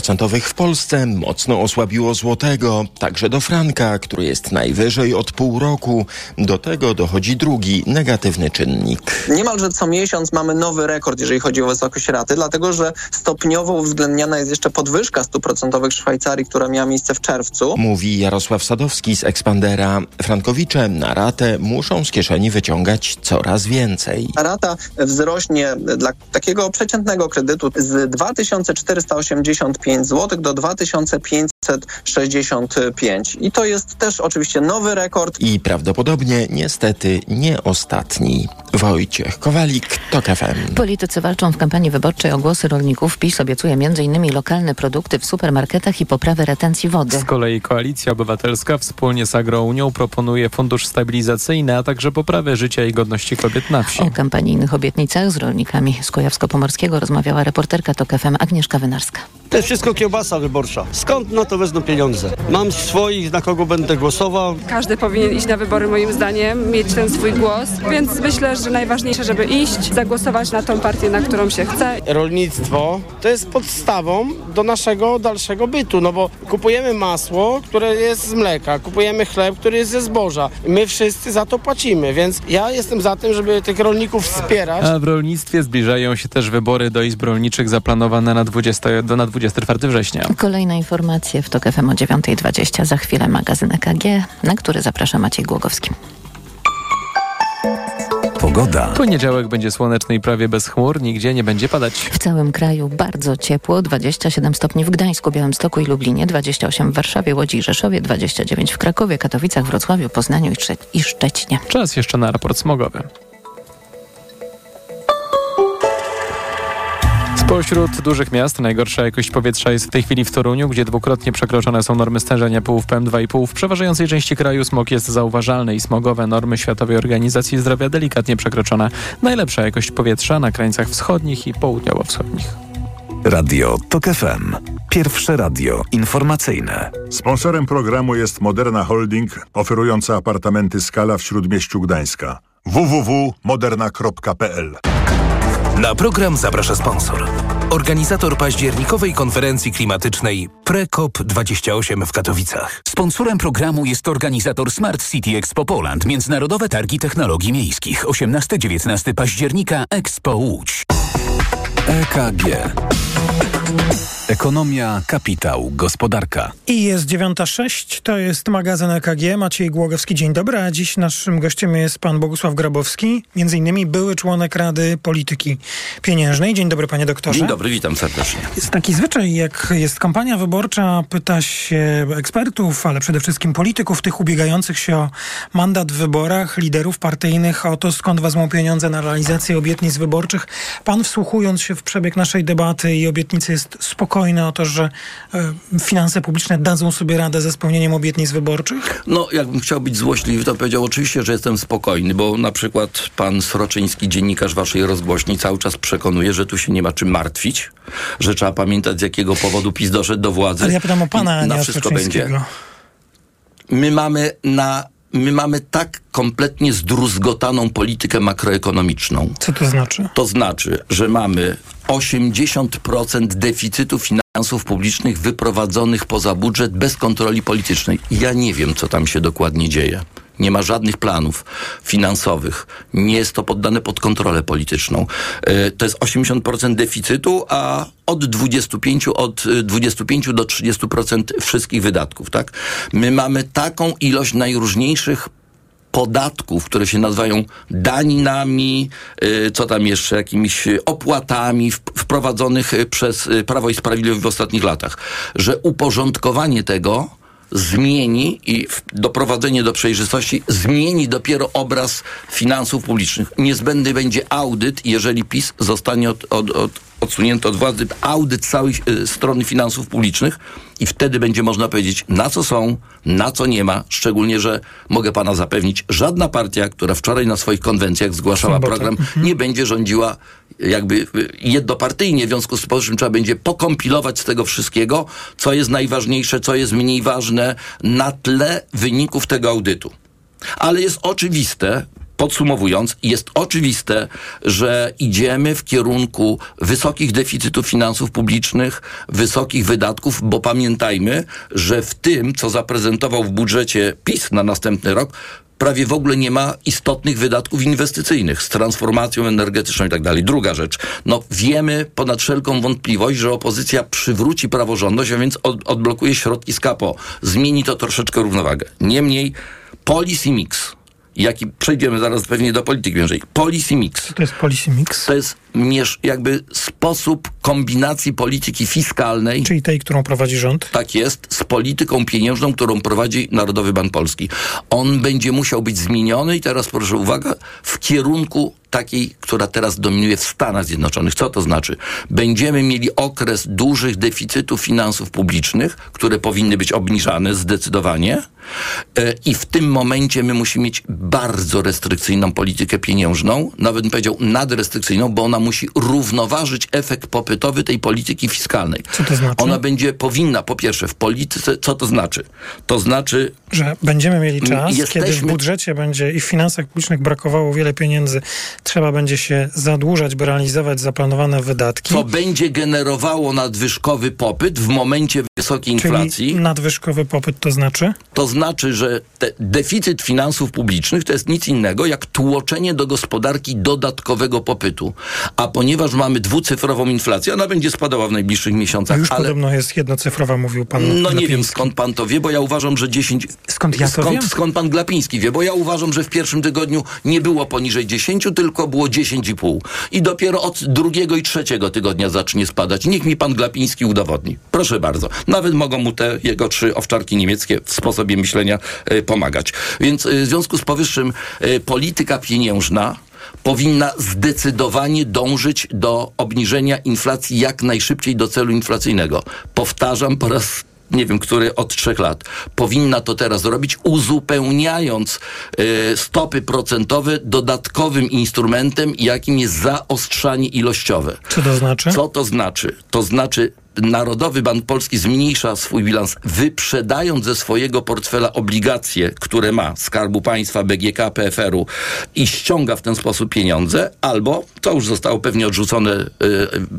procentowych w Polsce mocno osłabiło złotego, także do franka, który jest najwyżej od pół roku. Do tego dochodzi drugi negatywny czynnik. Niemalże co miesiąc mamy nowy rekord, jeżeli chodzi o wysokość raty, dlatego że stopniowo uwzględniana jest jeszcze podwyżka stóp procentowych w Szwajcarii, która miała miejsce w czerwcu. Mówi Jarosław Sadowski z Expandera. Frankowicze na ratę muszą z kieszeni wyciągać coraz więcej. Rata wzrośnie dla takiego przeciętnego kredytu z 2485 zł do 2565. I to jest też oczywiście nowy rekord. I prawdopodobnie niestety nie ostatni. Wojciech Kowalik, TOK FM. Politycy walczą w kampanii wyborczej o głosy rolników. PiS obiecuje m.in. lokalne produkty w supermarketach i poprawę retencji wody. Z kolei Koalicja Obywatelska wspólnie z Agrounią proponuje fundusz stabilizacyjny, a także poprawę życia i godności kobiet na wsi. O kampanijnych obietnicach z rolnikami z Kujawsko-Pomorskiego rozmawiała reporterka TOK FM Agnieszka Wynarska. To jest wszystko kiełbasa wyborcza. Skąd na to wezmą pieniądze? Mam swoich, na kogo będę głosował. Każdy powinien iść na wybory moim zdaniem, mieć ten swój głos, więc myślę, że najważniejsze, żeby iść, zagłosować na tą partię, na którą się chce. Rolnictwo to jest podstawą do naszego dalszego bytu, no bo kupujemy masło, które jest z mleka, kupujemy chleb, który jest ze zboża. My wszyscy za to płacimy, więc ja jestem za tym, żeby tych rolników wspierać. A w rolnictwie zbliżają się też wybory do izb rolniczych zaplanowane na 20, do, na 24 września. Kolejne informacje w TOK FM o 9.20. Za chwilę magazyn EKG, na który zaprasza Maciej Głogowski. Pogoda. Poniedziałek będzie słoneczny i prawie bez chmur, nigdzie nie będzie padać. W całym kraju bardzo ciepło, 27 stopni w Gdańsku, Białymstoku i Lublinie, 28 w Warszawie, Łodzi i Rzeszowie, 29 w Krakowie, Katowicach, Wrocławiu, Poznaniu i, Szcze- i Szczecinie. Czas jeszcze na raport smogowy. Spośród dużych miast najgorsza jakość powietrza jest w tej chwili w Toruniu, gdzie dwukrotnie przekroczone są normy stężenia pyłów PM2,5. W przeważającej części kraju smog jest zauważalny i smogowe normy Światowej Organizacji Zdrowia delikatnie przekroczone. Najlepsza jakość powietrza na krańcach wschodnich i południowo-wschodnich. Radio TOK FM. Pierwsze radio informacyjne. Sponsorem programu jest Moderna Holding, oferująca apartamenty Skala w Śródmieściu Gdańska. www.moderna.pl Na program zaprasza sponsor. Organizator październikowej konferencji klimatycznej PreCOP28 w Katowicach. Sponsorem programu jest organizator Smart City Expo Poland, Międzynarodowe Targi Technologii Miejskich. 18-19 października Expo Łódź. EKG. Ekonomia, kapitał, gospodarka. I jest 9.06, to jest magazyn EKG. Maciej Głogowski, dzień dobry. A dziś naszym gościem jest pan Bogusław Grabowski, między innymi były członek Rady Polityki Pieniężnej. Dzień dobry, panie doktorze. Dzień dobry, witam serdecznie. Jest taki zwyczaj, jak jest kampania wyborcza, pyta się ekspertów, ale przede wszystkim polityków, tych ubiegających się o mandat w wyborach, liderów partyjnych, o to skąd wezmą pieniądze na realizację obietnic wyborczych. Pan wsłuchując się w przebieg naszej debaty i obietnicy jest spokojny o to, że e, finanse publiczne dadzą sobie radę ze spełnieniem obietnic wyborczych? No, jakbym chciał być złośliwy, to powiedział oczywiście, że jestem spokojny, bo na przykład pan Sroczyński, dziennikarz waszej rozgłośni, cały czas przekonuje, że tu się nie ma czym martwić, że trzeba pamiętać, z jakiego powodu PiS doszedł do władzy. Ale ja pytam o pana, a na nie wszystko będzie. My mamy na my mamy tak kompletnie zdruzgotaną politykę makroekonomiczną. Co to znaczy? To znaczy, że mamy 80% deficytu finansów publicznych wyprowadzonych poza budżet bez kontroli politycznej. Ja nie wiem, co tam się dokładnie dzieje. Nie ma żadnych planów finansowych. Nie jest to poddane pod kontrolę polityczną. E, To jest 80% deficytu, a od 25, od e, 25 do 30% wszystkich wydatków, tak? My mamy taką ilość najróżniejszych podatków, które się nazywają daninami, y, co tam jeszcze, jakimiś opłatami wprowadzonych przez Prawo i Sprawiedliwość w ostatnich latach, że uporządkowanie tego zmieni i doprowadzenie do przejrzystości zmieni dopiero obraz finansów publicznych. Niezbędny będzie audyt, jeżeli PiS zostanie od, od, od, odsunięty od władzy, audyt całej y, strony finansów publicznych i wtedy będzie można powiedzieć, na co są, na co nie ma, szczególnie, że mogę pana zapewnić, żadna partia, która wczoraj na swoich konwencjach zgłaszała Sobotę. program, nie będzie rządziła jakby y, jednopartyjnie, w związku z powyższym trzeba będzie pokompilować z tego wszystkiego, co jest najważniejsze, co jest mniej ważne na tle wyników tego audytu. Ale jest oczywiste, podsumowując, jest oczywiste, że idziemy w kierunku wysokich deficytów finansów publicznych, wysokich wydatków, bo pamiętajmy, że w tym, co zaprezentował w budżecie PiS na następny rok, prawie w ogóle nie ma istotnych wydatków inwestycyjnych z transformacją energetyczną i tak dalej. Druga rzecz, no wiemy ponad wszelką wątpliwość, że opozycja przywróci praworządność, a więc od, odblokuje środki z KAPO. Zmieni to troszeczkę równowagę. Niemniej policy mix, jaki przejdziemy zaraz pewnie do polityki pieniężnej. Policy mix. Co to jest policy mix? To jest mierz, jakby sposób kombinacji polityki fiskalnej. Czyli tej, którą prowadzi rząd? Tak jest, z polityką pieniężną, którą prowadzi Narodowy Bank Polski. On będzie musiał być zmieniony i teraz proszę uwaga, w kierunku takiej, która teraz dominuje w Stanach Zjednoczonych. Co to znaczy? Będziemy mieli okres dużych deficytów finansów publicznych, które powinny być obniżane zdecydowanie e, i w tym momencie my musimy mieć bardzo restrykcyjną politykę pieniężną, nawet bym powiedział nadrestrykcyjną, bo ona musi równoważyć efekt popytowy tej polityki fiskalnej. Co to znaczy? Ona będzie, powinna, po pierwsze, w polityce, co to znaczy? To znaczy... Że będziemy mieli czas, jesteśmy... kiedy w budżecie będzie i w finansach publicznych brakowało wiele pieniędzy, trzeba będzie się zadłużać, by realizować zaplanowane wydatki. To będzie generowało nadwyżkowy popyt w momencie wysokiej inflacji. Czyli nadwyżkowy popyt to znaczy? To znaczy, że deficyt finansów publicznych to jest nic innego jak tłoczenie do gospodarki dodatkowego popytu. A ponieważ mamy dwucyfrową inflację, ona będzie spadała w najbliższych miesiącach. Już ale... podobno jest jednocyfrowa, mówił pan No nie wiem skąd pan to wie, bo ja uważam, że 10... Skąd ja to skąd, wiem? Skąd pan Glapiński wie, bo ja uważam, że w pierwszym tygodniu nie było poniżej 10, tylko było 10,5. I dopiero od drugiego i trzeciego tygodnia zacznie spadać. Niech mi pan Glapiński udowodni. Proszę bardzo. Nawet mogą mu te jego trzy owczarki niemieckie w sposobie myślenia y, pomagać. Więc y, w związku z powyższym y, polityka pieniężna powinna zdecydowanie dążyć do obniżenia inflacji jak najszybciej do celu inflacyjnego. Powtarzam po raz nie wiem, który od trzech lat, powinna to teraz robić, uzupełniając y, stopy procentowe dodatkowym instrumentem, jakim jest zaostrzanie ilościowe. Co to znaczy? Co to znaczy? To znaczy Narodowy Bank Polski zmniejsza swój bilans, wyprzedając ze swojego portfela obligacje, które ma Skarbu Państwa, BGK, PFR-u i ściąga w ten sposób pieniądze, albo, to już zostało pewnie odrzucone y,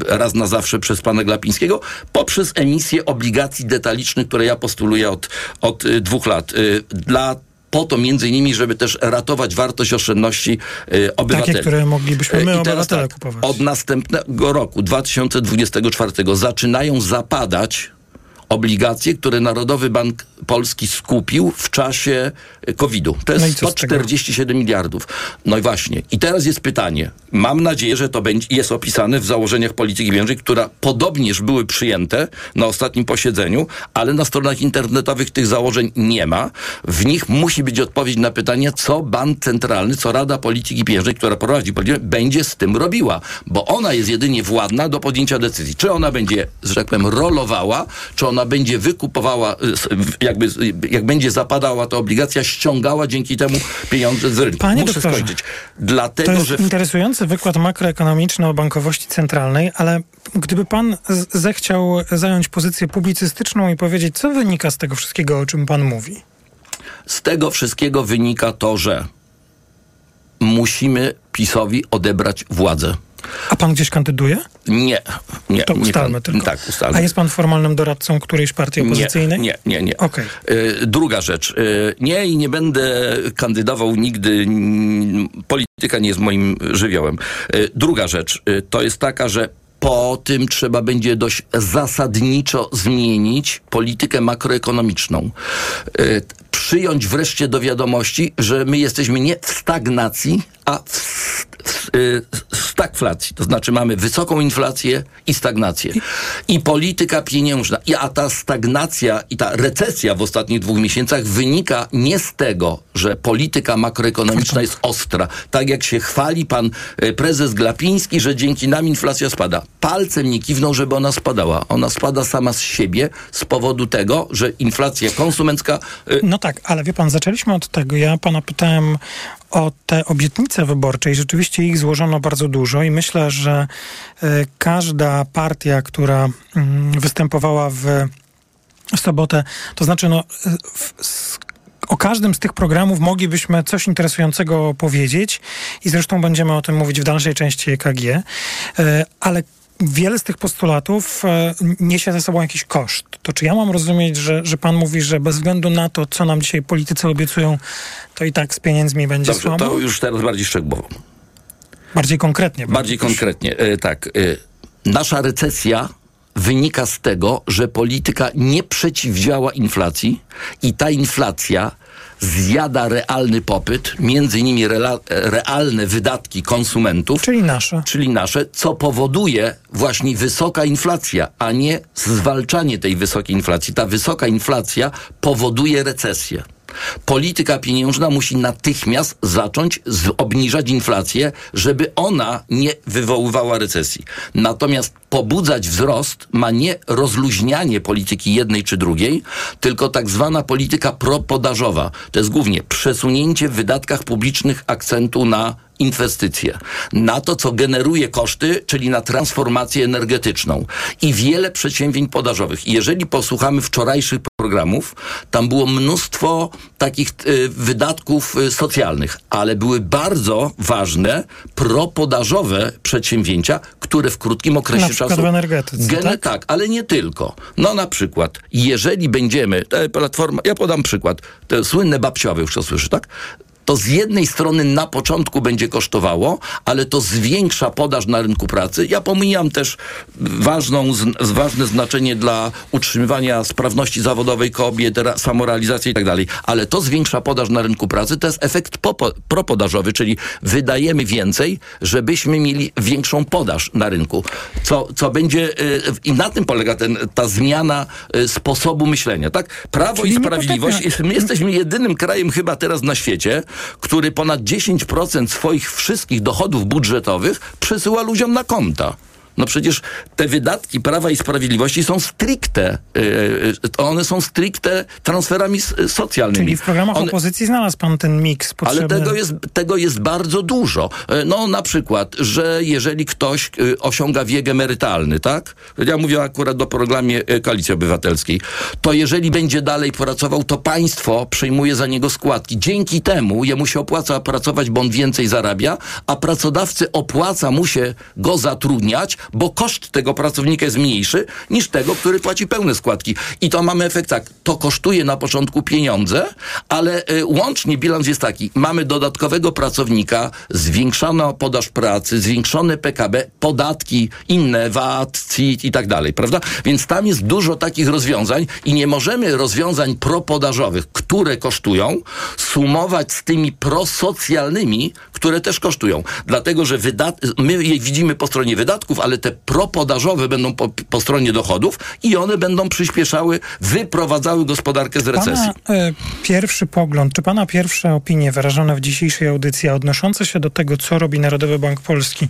raz na zawsze przez pana Glapińskiego, poprzez emisję obligacji detalicznych, które ja postuluję od, od y, dwóch lat. Y, dla po to między innymi, żeby też ratować wartość oszczędności y, obywateli. Takie, które moglibyśmy my, I obywatele, tak, kupować. Od następnego roku, 2024, zaczynają zapadać obligacje, które Narodowy Bank Polski skupił w czasie COVID-u. To jest No i co z 147 miliardów. No i właśnie. I teraz jest pytanie. Mam nadzieję, że to będzie, jest opisane w założeniach polityki pieniężnej, które podobnież były przyjęte na ostatnim posiedzeniu, ale na stronach internetowych tych założeń nie ma. W nich musi być odpowiedź na pytanie, co Bank Centralny, co Rada Polityki Pieniężnej, która prowadzi politykę, będzie z tym robiła. Bo ona jest jedynie władna do podjęcia decyzji. Czy ona będzie, że tak powiem, rolowała, czy ona będzie wykupowała, y, jakby, jak będzie zapadała ta obligacja, ściągała dzięki temu pieniądze z rynku. Panie Muszę doktorze, skończyć. To Dlatego, jest że... Interesujący wykład makroekonomiczny o bankowości centralnej, ale gdyby pan zechciał zająć pozycję publicystyczną i powiedzieć, co wynika z tego wszystkiego, o czym pan mówi? Z tego wszystkiego wynika to, że musimy PiSowi odebrać władzę. A pan gdzieś kandyduje? Nie, nie. To nie ustalmy pan- tylko. Tak, ustalmy. A jest pan formalnym doradcą którejś partii opozycyjnej? Nie, nie, nie. nie. Okej. Y, Druga rzecz. Y, Nie i nie będę kandydował nigdy. Polityka nie jest moim żywiołem. Y, Druga rzecz y, to jest taka, że po tym trzeba będzie dość zasadniczo zmienić politykę makroekonomiczną. Przyjąć wreszcie do wiadomości, że my jesteśmy nie w stagnacji, a w, w, y, stagflacji. To znaczy mamy wysoką inflację i stagnację. I polityka pieniężna, a ta stagnacja i ta recesja w ostatnich dwóch miesiącach wynika nie z tego, że polityka makroekonomiczna jest ostra. Tak jak się chwali pan y, prezes Glapiński, że dzięki nam inflacja spada. Palcem nie kiwnął, żeby ona spadała. Ona spada sama z siebie z powodu tego, że inflacja konsumencka y, No tak, ale wie pan, zaczęliśmy od tego. Ja pana pytałem o te obietnice wyborcze i rzeczywiście ich złożono bardzo dużo i myślę, że e, każda partia, która mm, występowała w sobotę, to znaczy no, e, w, o każdym z tych programów moglibyśmy coś interesującego powiedzieć i zresztą będziemy o tym mówić w dalszej części EKG, e, ale wiele z tych postulatów e, niesie ze sobą jakiś koszt. To czy ja mam rozumieć, że, że pan mówi, że bez względu na to, co nam dzisiaj politycy obiecują, to i tak z pieniędzmi będzie Dobrze, słabo? to już teraz bardziej szczegółowo. Bardziej konkretnie. Bardziej konkretnie, e, tak. E, nasza recesja wynika z tego, że polityka nie przeciwdziała inflacji i ta inflacja zjada realny popyt, między innymi rela, realne wydatki konsumentów. Czyli nasze. Czyli nasze, co powoduje właśnie wysoka inflacja, a nie zwalczanie tej wysokiej inflacji. Ta wysoka inflacja powoduje recesję. Polityka pieniężna musi natychmiast zacząć obniżać inflację, żeby ona nie wywoływała recesji. Natomiast pobudzać wzrost ma nie rozluźnianie polityki jednej czy drugiej, tylko tak zwana polityka propodażowa. To jest głównie przesunięcie w wydatkach publicznych akcentu na inwestycje, na to, co generuje koszty, czyli na transformację energetyczną i wiele przedsięwzięć podażowych. Jeżeli posłuchamy wczorajszych programów, tam było mnóstwo takich y, wydatków y, socjalnych, ale były bardzo ważne propodażowe przedsięwzięcia, które w krótkim okresie na czasu... w energetyce, tak? tak, ale nie tylko. No na przykład, jeżeli będziemy, platforma, ja podam przykład, te słynne babciowe, już to słyszy, tak? To z jednej strony na początku będzie kosztowało, ale to zwiększa podaż na rynku pracy. Ja pomijam też ważną, z, ważne znaczenie dla utrzymywania sprawności zawodowej kobiet, samorealizacji i tak dalej, ale to zwiększa podaż na rynku pracy. To jest efekt popo, propodażowy, czyli wydajemy więcej, żebyśmy mieli większą podaż na rynku. Co, co będzie y, i na tym polega ten, ta zmiana y, sposobu myślenia, tak? Prawo czyli i Sprawiedliwość, my jesteśmy jedynym krajem chyba teraz na świecie, który ponad 10% swoich wszystkich dochodów budżetowych przesyła ludziom na konta. No przecież te wydatki Prawa i Sprawiedliwości są stricte, yy, one są stricte transferami socjalnymi. Czyli w programach one, opozycji znalazł pan ten miks potrzebny. Ale tego jest, tego jest bardzo dużo. No na przykład, że jeżeli ktoś osiąga wiek emerytalny, tak? Ja mówię akurat do programie Koalicji Obywatelskiej. To jeżeli będzie dalej pracował, to państwo przejmuje za niego składki. Dzięki temu jemu się opłaca pracować, bo on więcej zarabia, a pracodawcy opłaca mu się go zatrudniać, bo koszt tego pracownika jest mniejszy niż tego, który płaci pełne składki. I to mamy efekt tak, to kosztuje na początku pieniądze, ale y, łącznie bilans jest taki, mamy dodatkowego pracownika, zwiększona podaż pracy, zwiększone PKB, podatki inne, VAT, CIT i tak dalej, prawda? Więc tam jest dużo takich rozwiązań i nie możemy rozwiązań propodażowych, które kosztują, sumować z tymi prosocjalnymi, które też kosztują. Dlatego, że wydat my je widzimy po stronie wydatków, ale te propodażowe będą po, po stronie dochodów i one będą przyspieszały, wyprowadzały gospodarkę z recesji. Pana e, pierwszy pogląd, czy pana pierwsze opinie wyrażone w dzisiejszej audycji, odnoszące się do tego, co robi Narodowy Bank Polski,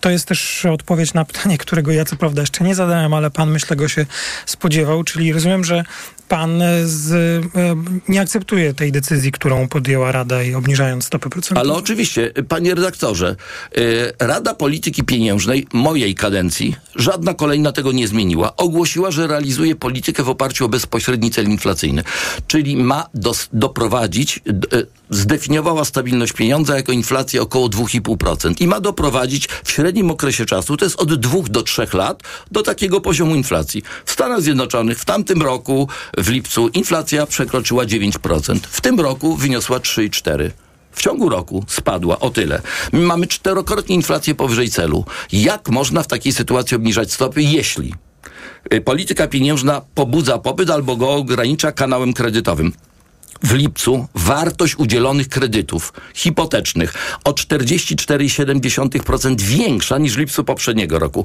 to jest też odpowiedź na pytanie, którego ja co prawda jeszcze nie zadałem, ale pan myślę go się spodziewał, czyli rozumiem, że pan z, e, nie akceptuje tej decyzji, którą podjęła Rada i obniżając stopy procentowe. Ale oczywiście, panie redaktorze, e, Rada Polityki Pieniężnej mojej kadencji, żadna kolejna tego nie zmieniła, ogłosiła, że realizuje politykę w oparciu o bezpośredni cel inflacyjny. Czyli ma doprowadzić, e, zdefiniowała stabilność pieniądza jako inflację około 2,5% i ma doprowadzić w średnim okresie czasu, to jest od 2 do 3 lat, do takiego poziomu inflacji. W Stanach Zjednoczonych w tamtym roku w lipcu inflacja przekroczyła 9%. W tym roku wyniosła 3,4%. W ciągu roku spadła o tyle. My mamy czterokrotnie inflację powyżej celu. Jak można w takiej sytuacji obniżać stopy, jeśli polityka pieniężna pobudza popyt albo go ogranicza kanałem kredytowym? W lipcu wartość udzielonych kredytów hipotecznych o 44,7% większa niż w lipcu poprzedniego roku.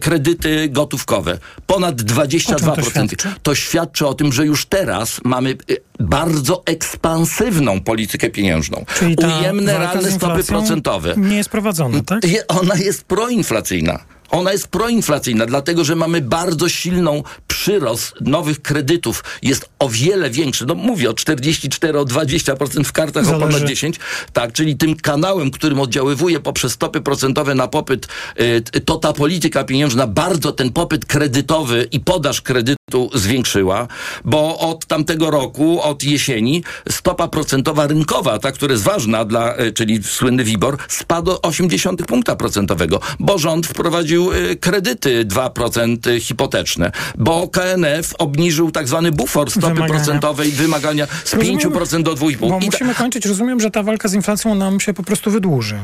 Kredyty gotówkowe ponad 22%. To świadczy? to świadczy o tym, że już teraz mamy bardzo ekspansywną politykę pieniężną. Czyli Ujemne realne stopy procentowe. Nie jest prowadzona, tak? Ona jest proinflacyjna. Ona jest proinflacyjna, dlatego że mamy bardzo silną przyrost nowych kredytów. Jest o wiele większy, no mówię o 44, o 20% w kartach, Zależy. o ponad 10, tak, czyli tym kanałem, którym oddziaływuje poprzez stopy procentowe na popyt, y, to ta polityka pieniężna bardzo ten popyt kredytowy i podaż kredytu zwiększyła, bo od tamtego roku, od jesieni, stopa procentowa rynkowa, ta, która jest ważna dla, y, czyli słynny WIBOR, spadł o 80 punkta procentowego, bo rząd wprowadził y, kredyty 2% hipoteczne, bo KNF obniżył tak zwany bufor stopy Wymagania. procentowej wymagania z Rozumiem, 5% do 2,5%. Bo musimy kończyć. Rozumiem, że ta walka z inflacją nam się po prostu wydłuży.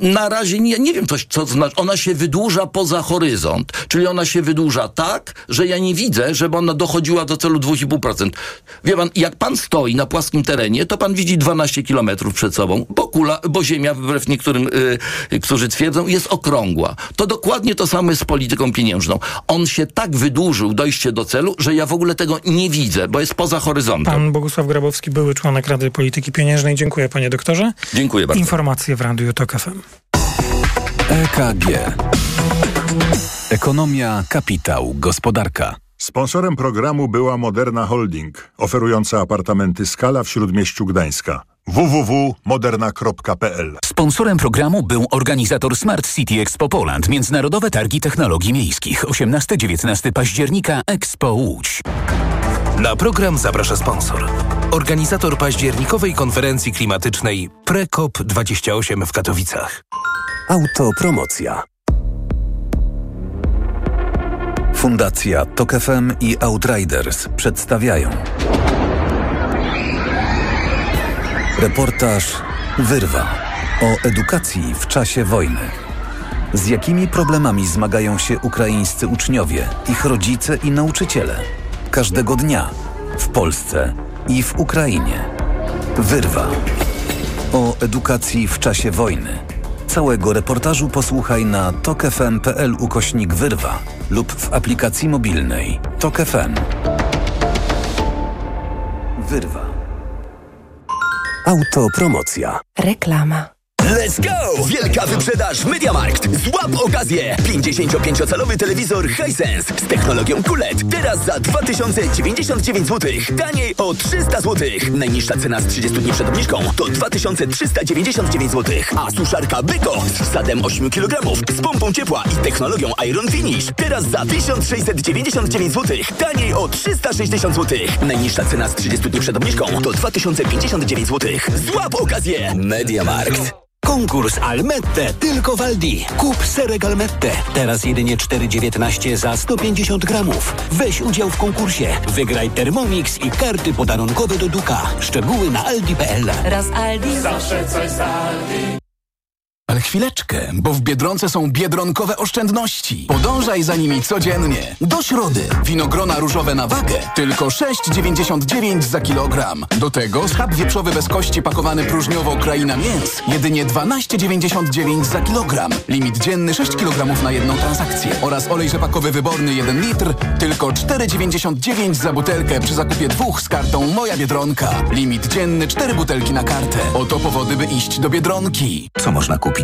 Na razie nie, nie wiem, coś, co znaczy. Ona się wydłuża poza horyzont. Czyli ona się wydłuża tak, że ja nie widzę, żeby ona dochodziła do celu 2,5%. Wie pan, jak pan stoi na płaskim terenie, to pan widzi 12 kilometrów przed sobą, bo kula, bo ziemia, wbrew niektórym, y, którzy twierdzą, jest okrągła. To dokładnie to samo jest z polityką pieniężną. On się tak wydłużył, dojście do celu, że ja w ogóle tego nie widzę, bo jest poza horyzontem. Pan Bogusław Grabowski, były członek Rady Polityki Pieniężnej. Dziękuję panie doktorze. Dziękuję bardzo. Informacje w Radiu Tok FM. EKG. Ekonomia, kapitał, gospodarka. Sponsorem programu była Moderna Holding, oferująca apartamenty Skala w Śródmieściu Gdańska. www.moderna.pl Sponsorem programu był organizator Smart City Expo Poland, Międzynarodowe Targi Technologii Miejskich, 18-19 października Expo Łódź. Na program zaprasza sponsor. Organizator październikowej konferencji klimatycznej PreCOP28 w Katowicach. Autopromocja. Fundacja Tok FM i Outriders przedstawiają Reportaż Wyrwa o edukacji w czasie wojny. Z jakimi problemami zmagają się ukraińscy uczniowie, ich rodzice i nauczyciele? Każdego dnia w Polsce i w Ukrainie. Wyrwa o edukacji w czasie wojny. Całego reportażu posłuchaj na tokefm.pl ukośnik wyrwa lub w aplikacji mobilnej Tok FM. Wyrwa. Autopromocja. Reklama. Let's go! Wielka wyprzedaż MediaMarkt. Złap okazję! 55-calowy telewizor Hisense z technologią QLED. Teraz za 2099 zł. Taniej o 300 zł. Najniższa cena z 30 dni przed obniżką to 2399 zł. A suszarka Beko z wsadem 8 kg z pompą ciepła i technologią Iron Finish. Teraz za 1699 zł. Taniej o 360 zł. Najniższa cena z 30 dni przed obniżką to 2059 zł. Złap okazję! MediaMarkt. Konkurs Almette tylko w Aldi. Kup serek Almette. Teraz jedynie 4,19 za 150 gramów. Weź udział w konkursie. Wygraj Thermomix i karty podarunkowe do Duka. Szczegóły na aldi.pl. Raz Aldi. Zawsze coś z Aldi. Ale chwileczkę, bo w Biedronce są biedronkowe oszczędności. Podążaj za nimi codziennie. Do środy. Winogrona różowe na wagę. Tylko 6,99 za kilogram. Do tego schab wieprzowy bez kości pakowany próżniowo kraina mięs. Jedynie 12,99 za kilogram. Limit dzienny 6 kg na jedną transakcję. Oraz olej rzepakowy wyborny 1 litr. Tylko 4,99 za butelkę przy zakupie dwóch z kartą Moja Biedronka. Limit dzienny 4 butelki na kartę. Oto powody, by iść do Biedronki. Co można kupić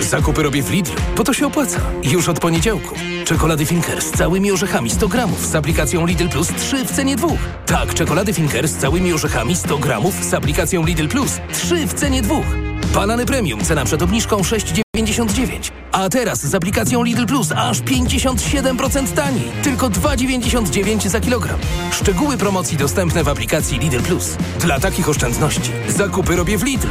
Zakupy robię w Lidlu, bo to się opłaca. Już od poniedziałku. Czekolady Finker z całymi orzechami 100 gramów z aplikacją Lidl Plus 3 w cenie dwóch. Tak, czekolady Finker z całymi orzechami 100 gramów z aplikacją Lidl Plus 3 w cenie dwóch. Banany Premium, cena przed obniżką 6,99. A teraz z aplikacją Lidl Plus aż 57% taniej. Tylko 2,99 za kilogram. Szczegóły promocji dostępne w aplikacji Lidl Plus. Dla takich oszczędności zakupy robię w Lidlu.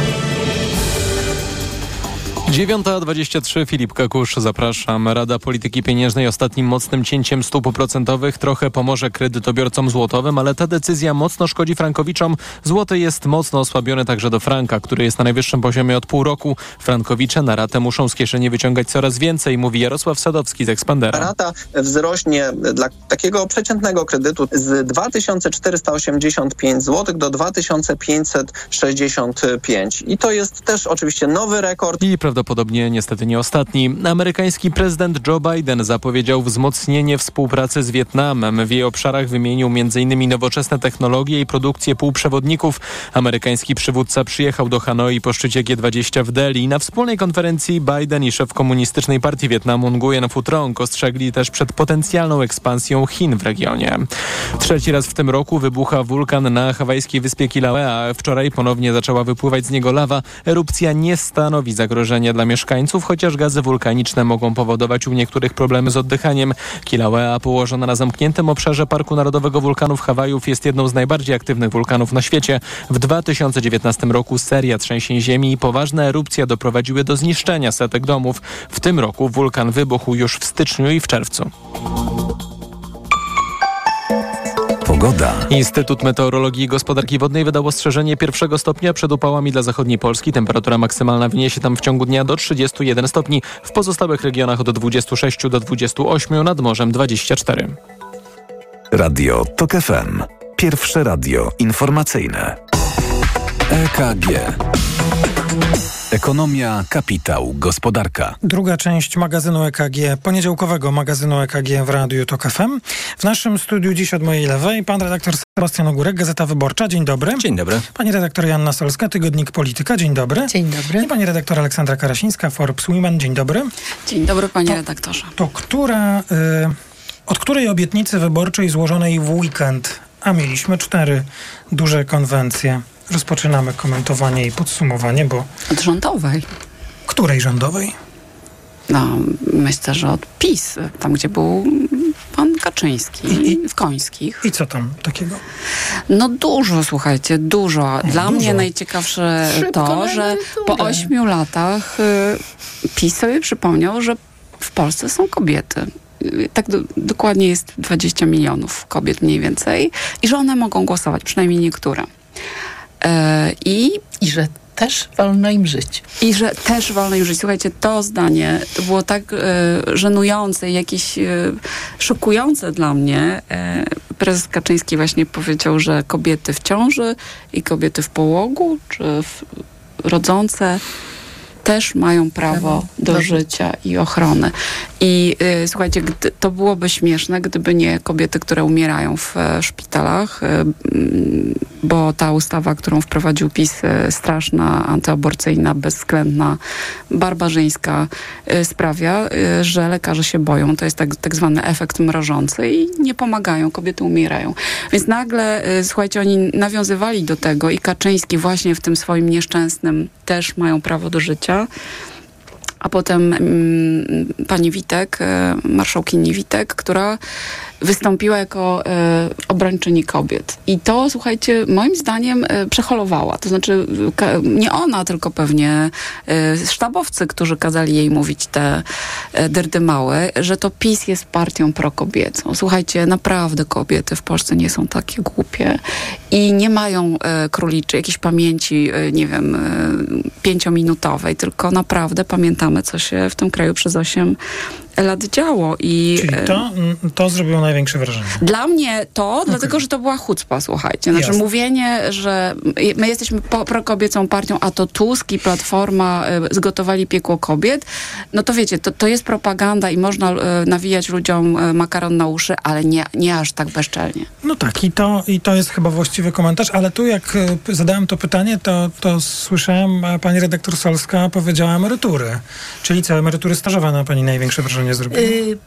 9.23 Filip Kakusz, zapraszam. Rada Polityki Pieniężnej ostatnim mocnym cięciem stóp procentowych trochę pomoże kredytobiorcom złotowym, ale ta decyzja mocno szkodzi frankowiczom. Złoty jest mocno osłabiony także do franka, który jest na najwyższym poziomie od pół roku. Frankowicze na ratę muszą z kieszeni wyciągać coraz więcej, mówi Jarosław Sadowski z Expandera. Rata wzrośnie dla takiego przeciętnego kredytu z 2485 zł do 2565 i to jest też oczywiście nowy rekord. I prawdopodobnie niestety nie ostatni. Amerykański prezydent Joe Biden zapowiedział wzmocnienie współpracy z Wietnamem. W jej obszarach wymienił m.in. nowoczesne technologie i produkcję półprzewodników. Amerykański przywódca przyjechał do Hanoi po szczycie G20 w Delhi. Na wspólnej konferencji Biden i szef komunistycznej partii Wietnamu Nguyen Phu Trong ostrzegli też przed potencjalną ekspansją Chin w regionie. Trzeci raz w tym roku wybucha wulkan na hawajskiej wyspie Kilauea. Wczoraj ponownie zaczęła wypływać z niego lawa. Erupcja nie stanowi zagrożenia dla mieszkańców, chociaż gazy wulkaniczne mogą powodować u niektórych problemy z oddychaniem. Kilauea, położona na zamkniętym obszarze Parku Narodowego Wulkanów Hawajów, jest jedną z najbardziej aktywnych wulkanów na świecie. W 2019 roku seria trzęsień ziemi i poważne erupcje doprowadziły do zniszczenia setek domów. W tym roku wulkan wybuchł już w styczniu i w czerwcu. Pogoda. Instytut Meteorologii i Gospodarki Wodnej wydał ostrzeżenie pierwszego stopnia przed upałami dla zachodniej Polski. Temperatura maksymalna wyniesie tam w ciągu dnia do 31 stopni. W pozostałych regionach od 26 do 28, nad morzem 24. Radio TOK FM. Pierwsze radio informacyjne. EKG. Ekonomia, kapitał, gospodarka. Druga część magazynu EKG, poniedziałkowego magazynu EKG w Radiu TOK FM. W naszym studiu dziś od mojej lewej pan redaktor Sebastian Ogórek, Gazeta Wyborcza. Dzień dobry. Dzień dobry. Pani redaktor Janna Solska, Tygodnik Polityka. Dzień dobry. Dzień dobry. I pani redaktor Aleksandra Karasińska, Forbes Women. Dzień dobry. Dzień dobry panie redaktorze. To która, y, od której obietnicy wyborczej złożonej w weekend, a mieliśmy cztery duże konwencje, rozpoczynamy komentowanie i podsumowanie, bo... Od rządowej. Której rządowej? No, myślę, że od PiS, tam gdzie był pan Kaczyński I, w Końskich. I co tam takiego? No dużo, słuchajcie, dużo. Dla dużo. mnie najciekawsze Szybko to, na że po ośmiu latach y, PiS sobie przypomniał, że w Polsce są kobiety. Tak do, dokładnie jest 20 milionów kobiet mniej więcej i że one mogą głosować, przynajmniej niektóre. E, I, I że też wolno im żyć. I że też wolno im żyć. Słuchajcie, to zdanie to było tak e, żenujące i jakieś e, szokujące dla mnie. E, prezes Kaczyński właśnie powiedział, że kobiety w ciąży i kobiety w połogu, czy w, rodzące też mają prawo do życia i ochrony. I y, słuchajcie, gdy, to byłoby śmieszne, gdyby nie kobiety, które umierają w e, szpitalach, y, bo ta ustawa, którą wprowadził PiS, y, straszna, antyaborcyjna, bezwzględna, barbarzyńska, y, sprawia, y, że lekarze się boją. To jest tak, tak zwany efekt mrożący i nie pomagają, kobiety umierają. Więc nagle, y, słuchajcie, oni nawiązywali do tego i Kaczyński właśnie w tym swoim nieszczęsnym też mają prawo do życia. Yeah. A potem mm, pani Witek, e, marszałkini Witek, która wystąpiła jako e, obrończyni kobiet. I to, słuchajcie, moim zdaniem e, przeholowała. To znaczy ka, nie ona, tylko pewnie e, sztabowcy, którzy kazali jej mówić te e, dyrdymały, że to PiS jest partią prokobiecą. Słuchajcie, naprawdę kobiety w Polsce nie są takie głupie i nie mają e, króliczy, jakiejś pamięci, e, nie wiem, e, pięciominutowej, tylko naprawdę pamiętamy, co się w tym kraju przez 8 lat działo. I, Czyli e, to, to zrobiło największe wrażenie. dla mnie to, dlatego że to była chucpa, słuchajcie. Znaczy Jasne. mówienie, że my jesteśmy prokobiecą partią, a to Tusk i Platforma y, zgotowali piekło kobiet, no to wiecie, to, to jest propaganda i można y, nawijać ludziom makaron na uszy, ale nie, nie aż tak bezczelnie. No tak, i to, i to jest chyba właściwy komentarz, ale tu jak e, zadałem to pytanie, to, to słyszałem, a pani redaktor Solska powiedziała emerytury. Czyli co, emerytury stażowe na pani największe wrażenie zrobiły? Y,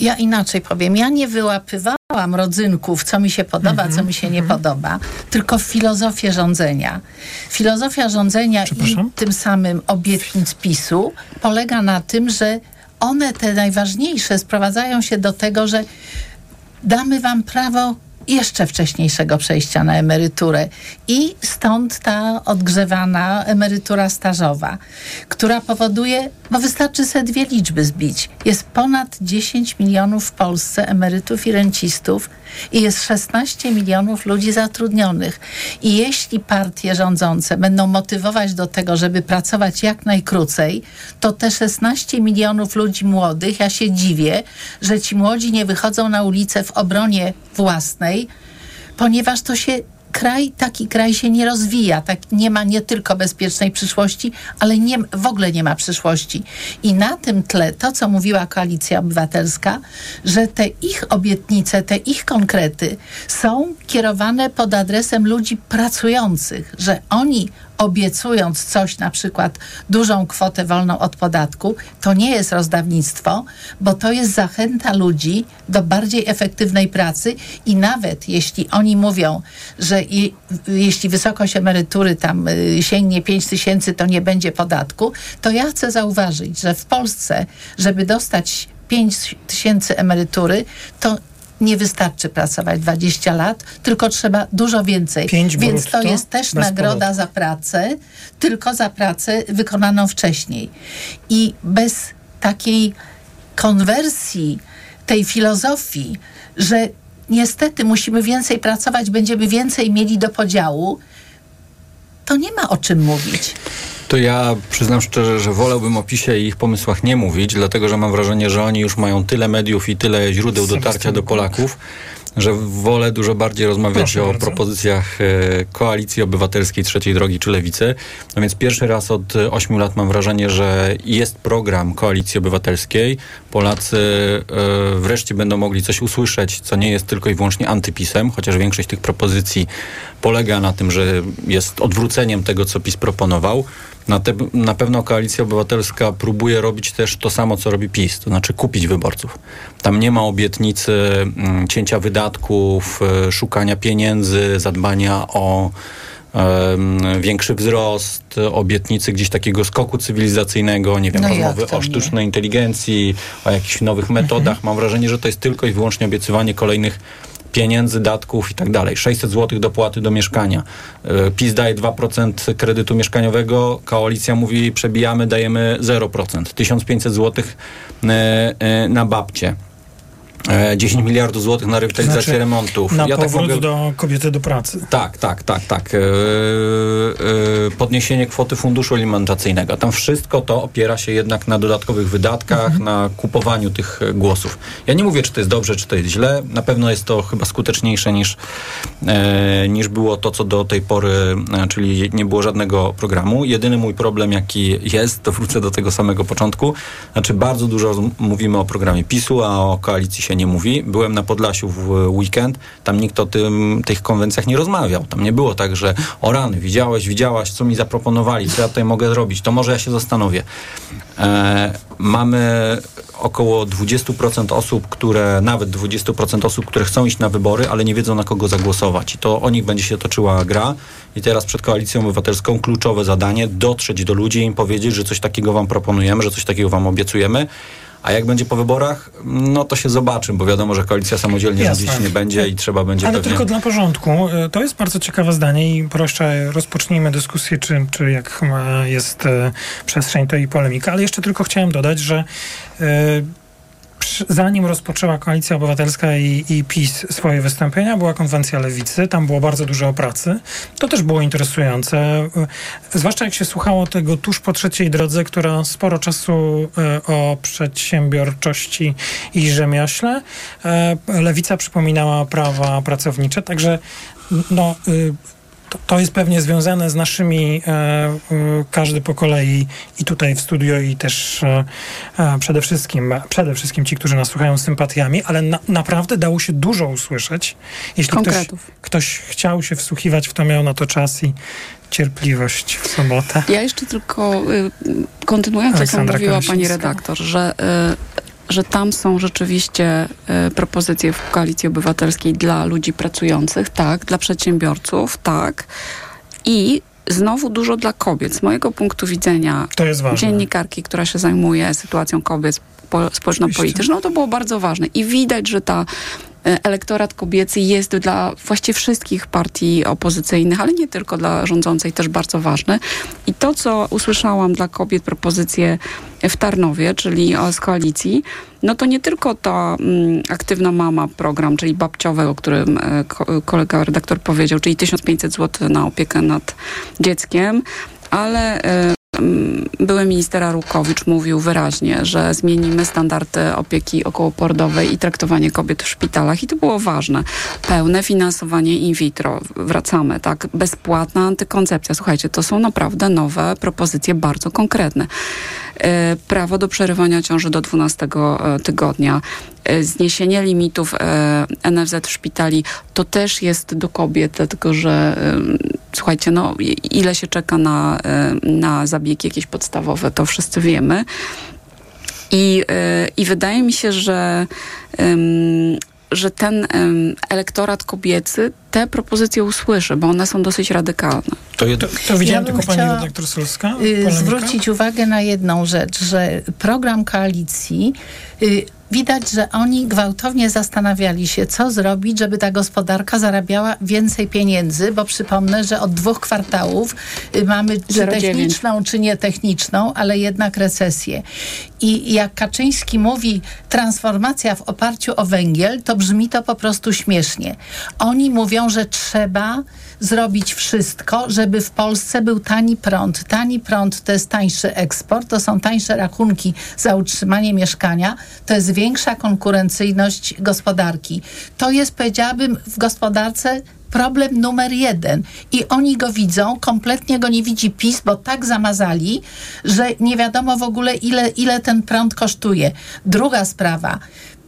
ja inaczej powiem. Ja nie wyłapywałam rodzynków, co mi się podoba, co mi się nie podoba, tylko filozofię rządzenia. Filozofia rządzenia i tym samym obietnic PiSu polega na tym, że one, te najważniejsze, sprowadzają się do tego, że damy wam prawo jeszcze wcześniejszego przejścia na emeryturę. I stąd ta odgrzewana emerytura stażowa, która powoduje, bo wystarczy sobie dwie liczby zbić. Jest ponad 10 milionów w Polsce emerytów i rencistów i jest 16 milionów ludzi zatrudnionych. I jeśli partie rządzące będą motywować do tego, żeby pracować jak najkrócej, to te 16 milionów ludzi młodych, ja się dziwię, że ci młodzi nie wychodzą na ulicę w obronie własnej, ponieważ to się kraj, taki kraj się nie rozwija, tak nie ma nie tylko bezpiecznej przyszłości, ale nie, w ogóle nie ma przyszłości. I na tym tle to, co mówiła Koalicja Obywatelska, że te ich obietnice, te ich konkrety są kierowane pod adresem ludzi pracujących, że oni obiecując coś, na przykład dużą kwotę wolną od podatku, to nie jest rozdawnictwo, bo to jest zachęta ludzi do bardziej efektywnej pracy i nawet jeśli oni mówią, że i, jeśli wysokość emerytury tam y, sięgnie 5 tysięcy, to nie będzie podatku, to ja chcę zauważyć, że w Polsce, żeby dostać 5 tysięcy emerytury, to nie wystarczy pracować 20 lat, tylko trzeba dużo więcej. Pięć Więc to jest też nagroda za pracę, tylko za pracę wykonaną wcześniej. I bez takiej konwersji tej filozofii, że niestety musimy więcej pracować, będziemy więcej mieli do podziału, to nie ma o czym mówić. To ja przyznam szczerze, że wolałbym o PiSie i ich pomysłach nie mówić, dlatego że mam wrażenie, że oni już mają tyle mediów i tyle źródeł dotarcia do Polaków, że wolę dużo bardziej rozmawiać Proszę o bardzo. propozycjach e, Koalicji Obywatelskiej, Trzeciej Drogi czy Lewicy. No więc pierwszy raz od e, ośmiu lat mam wrażenie, że jest program Koalicji Obywatelskiej. Polacy e, wreszcie będą mogli coś usłyszeć, co nie jest tylko i wyłącznie antypisem, chociaż większość tych propozycji polega na tym, że jest odwróceniem tego, co PiS proponował. Na, te, na pewno Koalicja Obywatelska próbuje robić też to samo, co robi PiS, to znaczy kupić wyborców. Tam nie ma obietnicy mm, cięcia wydatków, e, szukania pieniędzy, zadbania o większy wzrost, obietnicy gdzieś takiego skoku cywilizacyjnego, nie wiem, No rozmowy o sztucznej inteligencji, o jakichś nowych metodach. Mam wrażenie, że to jest tylko i wyłącznie obiecywanie kolejnych pieniędzy, datków i tak dalej. 600 zł dopłaty do mieszkania. E, PiS daje 2% kredytu mieszkaniowego, koalicja mówi przebijamy, dajemy 0%. 1500 zł na babcie. E, 10 miliardów złotych na rewitalizację Znaczy, remontów. Na Ja tak powrót mogę- do kobiety do pracy. tak, tak, tak, tak. E, e, podniesienie kwoty funduszu alimentacyjnego. Tam wszystko to opiera się jednak na dodatkowych wydatkach, na kupowaniu tych e, głosów. Ja nie mówię, czy to jest dobrze, czy to jest źle. Na pewno jest to chyba skuteczniejsze niż, e, niż było to, co do tej pory, e, czyli nie było żadnego programu. Jedyny mój problem, jaki jest, to wrócę do tego samego początku. Znaczy, bardzo dużo mówimy o programie PiSu, a o koalicji się nie mówi. Byłem na Podlasiu w weekend, tam nikt o tym, tych konwencjach nie rozmawiał. Tam nie było tak, że o rany, widziałeś, widziałaś, co mi zaproponowali, co ja tutaj mogę zrobić, to może ja się zastanowię. E, mamy około 20% osób, które, nawet 20% osób, które chcą iść na wybory, ale nie wiedzą na kogo zagłosować. I to o nich będzie się toczyła gra. I teraz przed Koalicją Obywatelską kluczowe zadanie dotrzeć do ludzi i im powiedzieć, że coś takiego wam proponujemy, że coś takiego wam obiecujemy. A jak będzie po wyborach, no to się zobaczy, bo wiadomo, że koalicja samodzielnie Jasne. rządzić nie będzie i trzeba będzie Ale pewnie... tylko dla porządku. E, To jest bardzo ciekawe zdanie i proszę rozpocznijmy dyskusję, czy, czy jak e, jest e, przestrzeń, to i polemika. Ale jeszcze tylko chciałem dodać, że zanim rozpoczęła Koalicja Obywatelska i, i PiS swoje wystąpienia, była konwencja lewicy, tam było bardzo dużo o pracy. To też było interesujące, zwłaszcza jak się słuchało tego tuż po trzeciej drodze, która sporo czasu e, o przedsiębiorczości i rzemiośle. E, Lewica przypominała prawa pracownicze, także no, y, to, to jest pewnie związane z naszymi, e, y, każdy po kolei i tutaj w studio i też e, e, przede wszystkim, przede wszystkim ci, którzy nas słuchają sympatiami, ale na, naprawdę dało się dużo usłyszeć. Jeśli ktoś, Konkretów. ktoś chciał się wsłuchiwać w to, miał na to czas i cierpliwość w sobotę. Ja jeszcze tylko y, kontynuując to, co mówiła pani redaktor, że, y, że tam są rzeczywiście y, propozycje w Koalicji Obywatelskiej dla ludzi pracujących, tak, dla przedsiębiorców, tak. I znowu dużo dla kobiet. Z mojego punktu widzenia dziennikarki, która się zajmuje sytuacją kobiet po, społeczno-polityczną, to było bardzo ważne. I widać, że ta elektorat kobiecy jest dla właściwie wszystkich partii opozycyjnych, ale nie tylko dla rządzącej, też bardzo ważny. I to, co usłyszałam dla kobiet, propozycje w Tarnowie, czyli z koalicji, no to nie tylko ta mm, aktywna mama program, czyli babciowy, o którym e, kolega redaktor powiedział, czyli 1500 zł na opiekę nad dzieckiem, ale e, były minister Arukowicz mówił wyraźnie, że zmienimy standardy opieki okołoporodowej i traktowanie kobiet w szpitalach i to było ważne. Pełne finansowanie in vitro, wracamy, tak? Bezpłatna antykoncepcja. Słuchajcie, to są naprawdę nowe propozycje, bardzo konkretne. E, prawo do przerywania ciąży do 12 e, tygodnia, e, zniesienie limitów NFZ w szpitali, to też jest do kobiet, dlatego że słuchajcie, no ile się czeka na, na zabiegi jakieś podstawowe, to wszyscy wiemy. I, i wydaje mi się, że że ten um, elektorat kobiecy te propozycje usłyszy, bo one są dosyć radykalne. To, to, to widziałem ja tylko pani redaktor Solska. Y, zwrócić uwagę na jedną rzecz, że program koalicji y, widać, że oni gwałtownie zastanawiali się, co zrobić, żeby ta gospodarka zarabiała więcej pieniędzy, bo przypomnę, że od dwóch kwartałów y, mamy czy techniczną, czy nietechniczną, ale jednak recesję. I jak Kaczyński mówi transformacja w oparciu o węgiel, to brzmi to po prostu śmiesznie. Oni mówią, że trzeba zrobić wszystko, żeby w Polsce był tani prąd. Tani prąd to jest tańszy eksport, to są tańsze rachunki za utrzymanie mieszkania, to jest większa konkurencyjność gospodarki. To jest, powiedziałabym, w gospodarce problem numer jeden. I oni go widzą, kompletnie go nie widzi PiS, bo tak zamazali, że nie wiadomo w ogóle, ile, ile ten prąd kosztuje. Druga sprawa.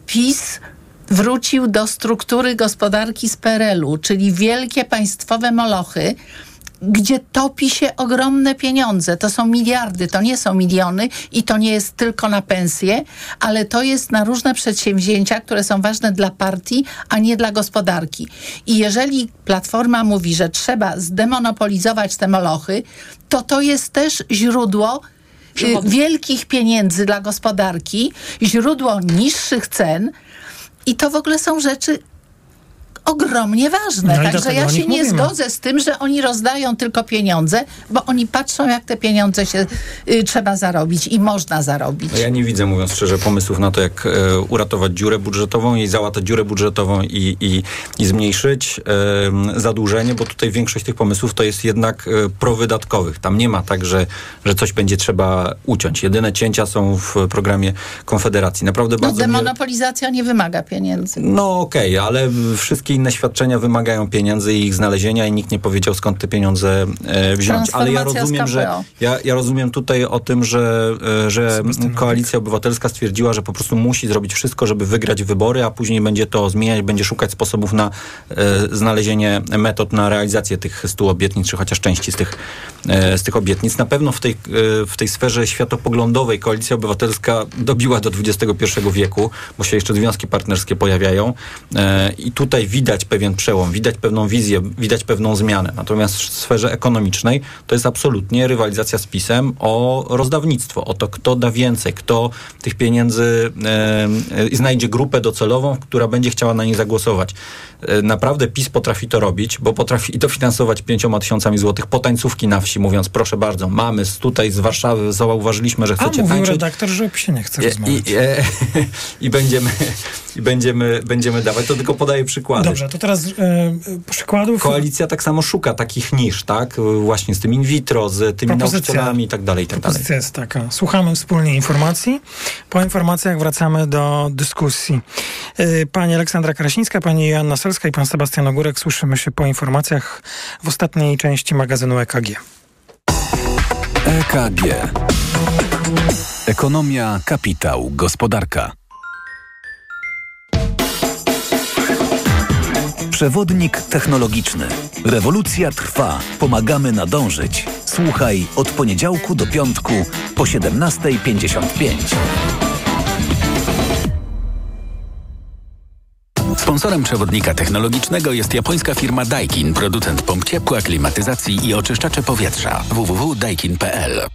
PiS wrócił do struktury gospodarki z PRL-u, czyli wielkie państwowe molochy, gdzie topi się ogromne pieniądze. To są miliardy, to nie są miliony i to nie jest tylko na pensje, ale to jest na różne przedsięwzięcia, które są ważne dla partii, a nie dla gospodarki. I jeżeli Platforma mówi, że trzeba zdemonopolizować te molochy, to to jest też źródło y, wielkich pieniędzy dla gospodarki, źródło niższych cen, i to w ogóle są rzeczy ogromnie ważne. No Także ja się nie mówimy. zgodzę z tym, że oni rozdają tylko pieniądze, bo oni patrzą, jak te pieniądze się y, trzeba zarobić i można zarobić. No ja nie widzę, mówiąc szczerze, pomysłów na to, jak e, uratować dziurę budżetową i załatać dziurę budżetową i, i, i zmniejszyć e, zadłużenie, bo tutaj większość tych pomysłów to jest jednak e, prowydatkowych. Tam nie ma tak, że, że coś będzie trzeba uciąć. Jedyne cięcia są w programie Konfederacji. Naprawdę no, bardzo demonopolizacja mnie... nie wymaga pieniędzy. No okej, okay, ale wszystkie inne świadczenia wymagają pieniędzy i ich znalezienia i nikt nie powiedział skąd te pieniądze e, wziąć. Ale ja rozumiem, że ja, ja rozumiem tutaj o tym, że, e, że Koalicja Obywatelska stwierdziła, że po prostu musi zrobić wszystko, żeby wygrać wybory, a później będzie to zmieniać, będzie szukać sposobów na e, znalezienie metod na realizację tych stu obietnic, czy chociaż części z tych, e, z tych obietnic. Na pewno w tej, e, w tej sferze światopoglądowej Koalicja Obywatelska dobiła do XXI wieku, bo się jeszcze związki partnerskie pojawiają e, i tutaj widać widać pewien przełom, widać pewną wizję, widać pewną zmianę. Natomiast w sferze ekonomicznej to jest absolutnie rywalizacja z PiSem o rozdawnictwo, o to, kto da więcej, kto tych pieniędzy e, znajdzie grupę docelową, która będzie chciała na nie zagłosować. E, naprawdę PiS potrafi to robić, bo potrafi to finansować pięcioma tysiącami złotych potańcówki na wsi, mówiąc proszę bardzo, mamy tutaj z Warszawy, zauważyliśmy, że chcecie A, tańczyć. redaktor, że się nie chce rozmawiać. I, i, e, i, będziemy, i będziemy, będziemy dawać. To tylko podaję przykłady. Dobrze, to teraz e, przykładów. Koalicja tak samo szuka takich nisz, tak? Właśnie z tym in vitro, z tymi Propozycja. nauczycielami i tak dalej, i tak dalej. jest taka. Słuchamy wspólnie informacji. Po informacjach wracamy do dyskusji. E, pani Aleksandra Krasińska, pani Joanna Selska i pan Sebastian Ogórek. Słyszymy się po informacjach w ostatniej części magazynu EKG. EKG. Ekonomia, kapitał, gospodarka. Przewodnik technologiczny. Rewolucja trwa. Pomagamy nadążyć. Słuchaj od poniedziałku do piątku po 17.55. Sponsorem przewodnika technologicznego jest japońska firma Daikin, producent pomp ciepła, klimatyzacji i oczyszczacze powietrza. www.daikin.pl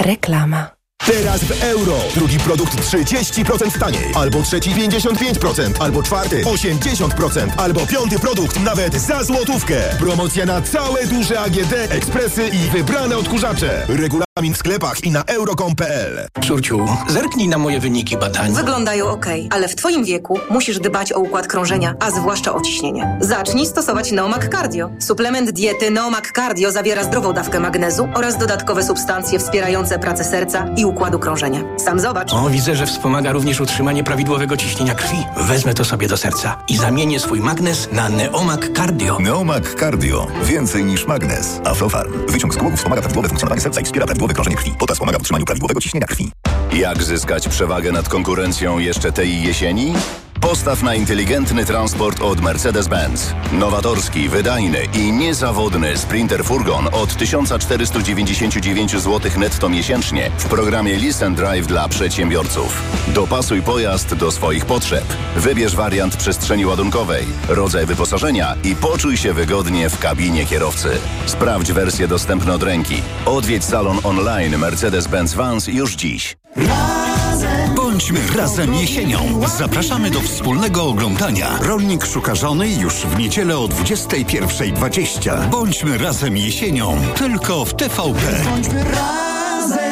Reklama Teraz w euro. Drugi produkt 30% taniej. Albo trzeci 55%. Albo czwarty 80%. Albo piąty produkt nawet za złotówkę. Promocja na całe duże AGD, ekspresy i wybrane odkurzacze. Regulamin w sklepach i na euro.com.pl Córciu, zerknij na moje wyniki badań. Wyglądają ok, ale w Twoim wieku musisz dbać o układ krążenia, a zwłaszcza o ciśnienie. Zacznij stosować Neomak Cardio. Suplement diety Neomak Cardio zawiera zdrową dawkę magnezu oraz dodatkowe substancje wspierające pracę serca i układu krążenia. Sam zobacz. O, widzę, że wspomaga również utrzymanie prawidłowego ciśnienia krwi. Wezmę to sobie do serca i zamienię swój magnes na Neomak Cardio. Neomak Cardio. Więcej niż magnes. Aflofarm. Wyciąg z głowy wspomaga prawidłowe funkcjonowanie serca i wspiera prawidłowe krążenie krwi. Potas pomaga w utrzymaniu prawidłowego ciśnienia krwi. Jak zyskać przewagę nad konkurencją jeszcze tej jesieni? Postaw na inteligentny transport od Mercedes-Benz. Nowatorski, wydajny i niezawodny Sprinter Furgon od 1499 zł netto miesięcznie w programie Listen Drive dla przedsiębiorców. Dopasuj pojazd do swoich potrzeb. Wybierz wariant przestrzeni ładunkowej, rodzaj wyposażenia i poczuj się wygodnie w kabinie kierowcy. Sprawdź wersję dostępną od ręki. Odwiedź salon online Mercedes-Benz Vans już dziś. Bądźmy razem jesienią. Zapraszamy do wspólnego oglądania. Rolnik szuka żony już w niedzielę o 21.20. Bądźmy razem jesienią. Tylko w TVP. Bądźmy razem.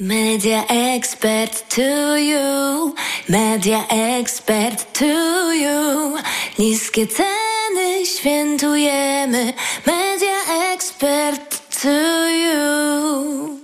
Media expert to you, media expert to you. Niskie ceny świętujemy, media expert to you.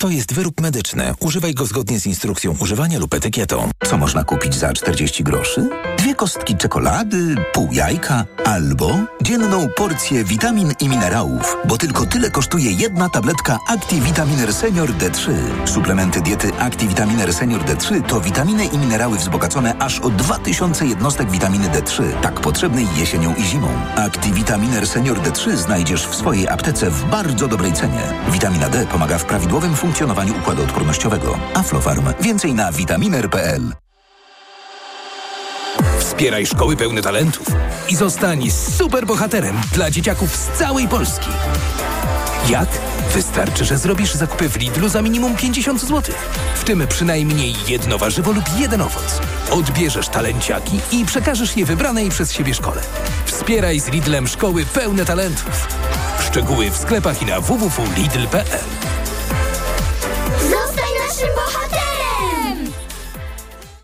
To jest wyrób medyczny. Używaj go zgodnie z instrukcją używania lub etykietą. Co można kupić za 40 groszy? Dwie kostki czekolady, pół jajka albo dzienną porcję witamin i minerałów, bo tylko tyle kosztuje jedna tabletka ActiVitaminer Senior D3. Suplementy diety ActiVitaminer Senior D3 to witaminy i minerały wzbogacone aż o 2000 jednostek witaminy D3, tak potrzebnej jesienią i zimą. ActiVitaminer Senior D3 znajdziesz w swojej aptece w bardzo dobrej cenie. Witamina D pomaga w prawidłowym funkcjonowaniu układu odpornościowego. Aflofarm. Więcej na vitaminer.pl. Wspieraj szkoły pełne talentów i zostań superbohaterem dla dzieciaków z całej Polski. Jak? Wystarczy, że zrobisz zakupy w Lidlu za minimum 50 zł. W tym przynajmniej jedno warzywo lub jeden owoc. Odbierzesz talenciaki i przekażesz je wybranej przez siebie szkole. Wspieraj z Lidlem szkoły pełne talentów. Szczegóły w sklepach i na www.lidl.pl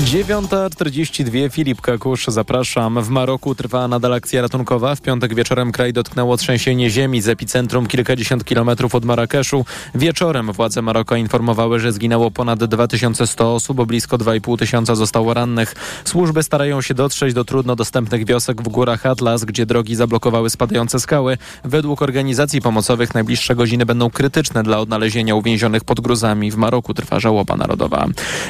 9.42 Filip Kakusz, zapraszam. W Maroku trwa nadal akcja ratunkowa. W piątek wieczorem kraj dotknęło trzęsienie ziemi z epicentrum kilkadziesiąt kilometrów od Marrakeszu. Wieczorem władze Maroka informowały, że zginęło ponad 2100 osób, bo blisko 2,5 tysiąca zostało rannych. Służby starają się dotrzeć do trudno dostępnych wiosek w górach Atlas, gdzie drogi zablokowały spadające skały. Według organizacji pomocowych najbliższe godziny będą krytyczne dla odnalezienia uwięzionych pod gruzami. W Maroku trwa żałoba narodowa.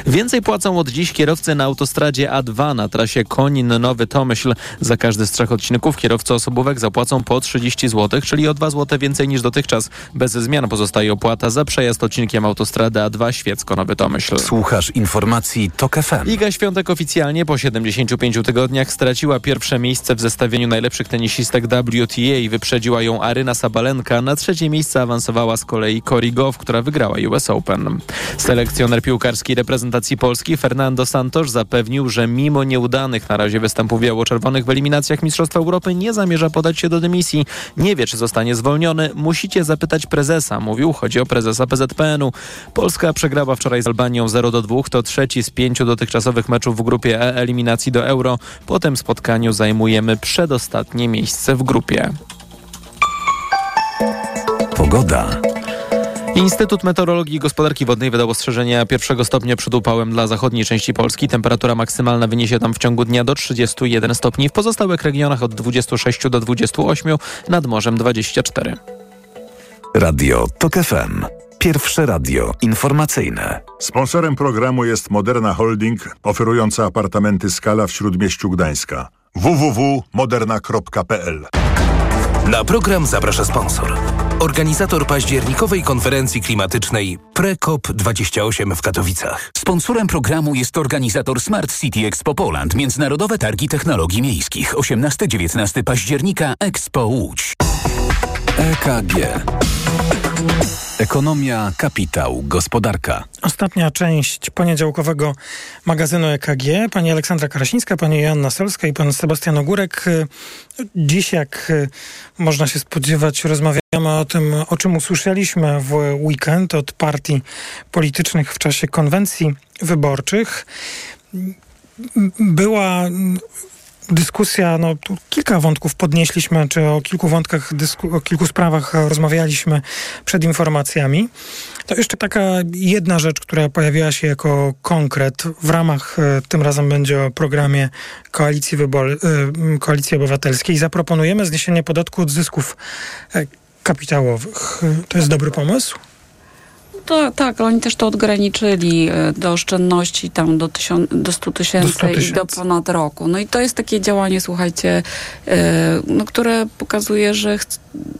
Więcej płacą od dziś kierowcy Kierowcy na autostradzie A2 na trasie Konin-Nowy Tomyśl. Za każdy z trzech odcinków kierowcy osobówek zapłacą po 30 zł, czyli o 2 zł więcej niż dotychczas. Bez zmian pozostaje opłata za przejazd odcinkiem autostrady A2 Świecko-Nowy Tomyśl. Słuchasz informacji TOK FM. Iga Świątek oficjalnie po 75 tygodniach straciła pierwsze miejsce w zestawieniu najlepszych tenisistek WTA i wyprzedziła ją Aryna Sabalenka. Na trzecie miejsce awansowała z kolei Cory Goff, która wygrała US Open. Selekcjoner piłkarskiej reprezentacji Polski Fernando Santos zapewnił, że mimo nieudanych na razie występów biało-czerwonych w eliminacjach Mistrzostw Europy nie zamierza podać się do dymisji. Nie wie, czy zostanie zwolniony. Musicie zapytać prezesa, mówił. Chodzi o prezesa PZPN-u. Polska przegrała wczoraj z Albanią 0 do 2. To trzeci z pięciu dotychczasowych meczów w grupie E eliminacji do Euro. Po tym spotkaniu zajmujemy przedostatnie miejsce w grupie. Pogoda. Instytut Meteorologii i Gospodarki Wodnej wydał ostrzeżenia pierwszego stopnia przed upałem dla zachodniej części Polski. Temperatura maksymalna wyniesie tam w ciągu dnia do 31 stopni, w pozostałych regionach od 26 do 28, nad morzem 24. Radio TOK FM. Pierwsze radio informacyjne. Sponsorem programu jest Moderna Holding, oferująca apartamenty Skala w Śródmieściu Gdańska. www.moderna.pl Na program zaprasza sponsor. Organizator październikowej konferencji klimatycznej PreCOP28 w Katowicach. Sponsorem programu jest organizator Smart City Expo Poland, Międzynarodowe Targi Technologii Miejskich. 18-19 października Expo Łódź. EKG. Ekonomia, kapitał, gospodarka. Ostatnia część poniedziałkowego magazynu EKG. Pani Aleksandra Karasińska, pani Joanna Solska i pan Sebastian Ogórek. Dziś, jak można się spodziewać, rozmawiamy o tym, o czym usłyszeliśmy w weekend od partii politycznych w czasie konwencji wyborczych. Była dyskusja, no tu kilka wątków podnieśliśmy, czy o kilku wątkach, o kilku sprawach rozmawialiśmy przed informacjami. To jeszcze taka jedna rzecz, która pojawiła się jako konkret w ramach, tym razem będzie o programie Koalicji, Wybor Koalicji Obywatelskiej. Zaproponujemy zniesienie podatku od zysków kapitałowych. To jest dobry pomysł? To, tak, oni też to odgraniczyli do oszczędności tam do, tysiąc, do 100 tysięcy i do ponad roku. No i to jest takie działanie, słuchajcie, no, które pokazuje, że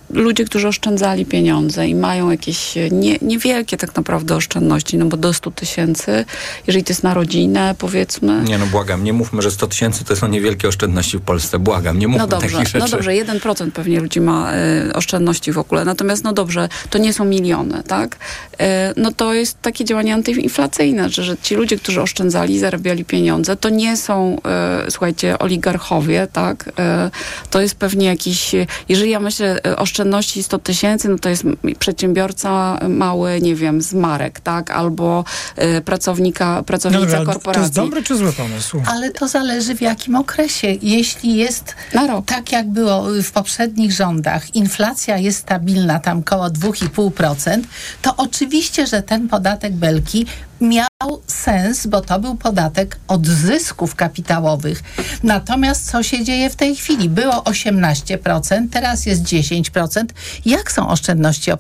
ludzie, którzy oszczędzali pieniądze i mają jakieś nie, niewielkie tak naprawdę oszczędności, no bo do 100 tysięcy, jeżeli to jest na rodzinę, powiedzmy. Nie no, błagam, nie mówmy, że 100 tysięcy to są niewielkie oszczędności w Polsce. Błagam, nie mówmy no dobrze, takich rzeczy. No dobrze, 1% pewnie ludzi ma y, oszczędności w ogóle. Natomiast no dobrze, to nie są miliony, tak? Y, no to jest takie działanie antyinflacyjne, że, że ci ludzie, którzy oszczędzali, zarabiali pieniądze, to nie są, y, słuchajcie, oligarchowie, tak? to jest pewnie jakiś, jeżeli ja myślę oszczędności 100 tysięcy, no to jest przedsiębiorca mały, nie wiem, z marek, tak? Albo pracownika, pracownica no dobra, korporacji. To jest dobry czy zły pomysł? Ale to zależy w jakim okresie. Jeśli jest tak, jak było w poprzednich rządach, inflacja jest stabilna, tam koło 2,5%, to oczywiście, że ten podatek Belki miał sens, bo to był podatek od zysków kapitałowych. Natomiast co się dzieje w tej chwili? Było 18%, teraz jest 10%. Jak są oszczędności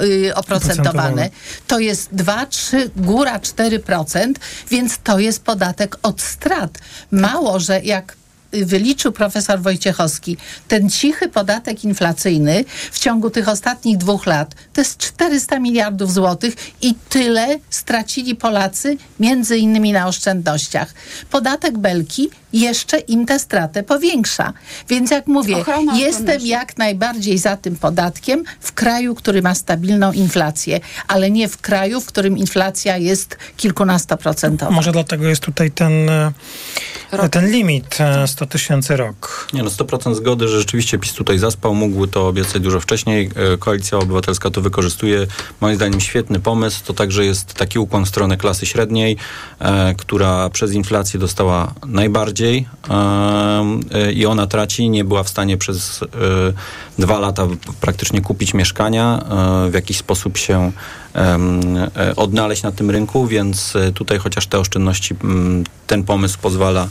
yy, oprocentowane? To jest 2, 3, góra 4%, więc to jest podatek od strat. Mało, że jak wyliczył profesor Wojciechowski, ten cichy podatek inflacyjny w ciągu tych ostatnich dwóch lat to jest 400 miliardów złotych i tyle stracili Polacy między innymi na oszczędnościach. Podatek Belki jeszcze im tę stratę powiększa. Więc jak mówię, Ochrona jestem jak najbardziej za tym podatkiem w kraju, który ma stabilną inflację, ale nie w kraju, w którym inflacja jest kilkunastoprocentowa. Może dlatego jest tutaj ten, ten limit 100 tysięcy rok. Nie no, 100% zgody, że rzeczywiście PiS tutaj zaspał, mógł to obiecać dużo wcześniej. Koalicja Obywatelska to wykorzystuje. Moim zdaniem świetny pomysł. To także jest taki ukłon w stronę klasy średniej, e, która przez inflację dostała najbardziej e, i ona traci. Nie była w stanie przez e, dwa lata praktycznie kupić mieszkania, w jakiś sposób się odnaleźć na tym rynku, więc tutaj chociaż te oszczędności, ten pomysł pozwala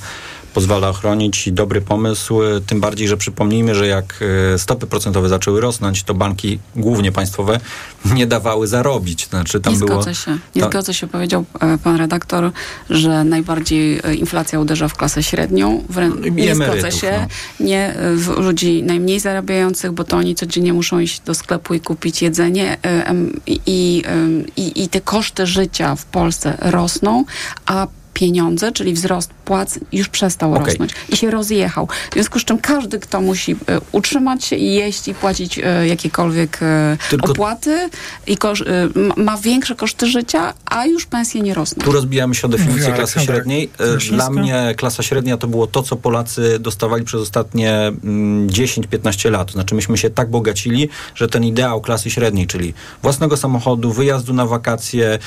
pozwala ochronić i dobry pomysł, tym bardziej, że przypomnijmy, że jak e, stopy procentowe zaczęły rosnąć, to banki, głównie państwowe, nie dawały zarobić. Znaczy, tam nie było, zgodzę się. Nie ta... zgodzę się. Powiedział e, pan redaktor, że najbardziej e, inflacja uderza w klasę średnią. Wrę- nie zgodzę się. No. Nie w ludzi najmniej zarabiających, bo to oni codziennie muszą iść do sklepu i kupić jedzenie i, i, i, i te koszty życia w Polsce rosną, a pieniądze, czyli wzrost płac już przestał okay. rosnąć i się rozjechał. W związku z czym każdy, kto musi e, utrzymać się i jeść i płacić e, jakiekolwiek e, Tylko opłaty i ma większe koszty życia, a już pensje nie rosną. Tu rozbijamy się o definicję klasy średniej. Dla mnie klasa średnia to było to, co Polacy dostawali przez ostatnie 10-15 mm, lat. Znaczy myśmy się tak bogacili, że ten ideał klasy średniej, czyli własnego samochodu, wyjazdu na wakacje,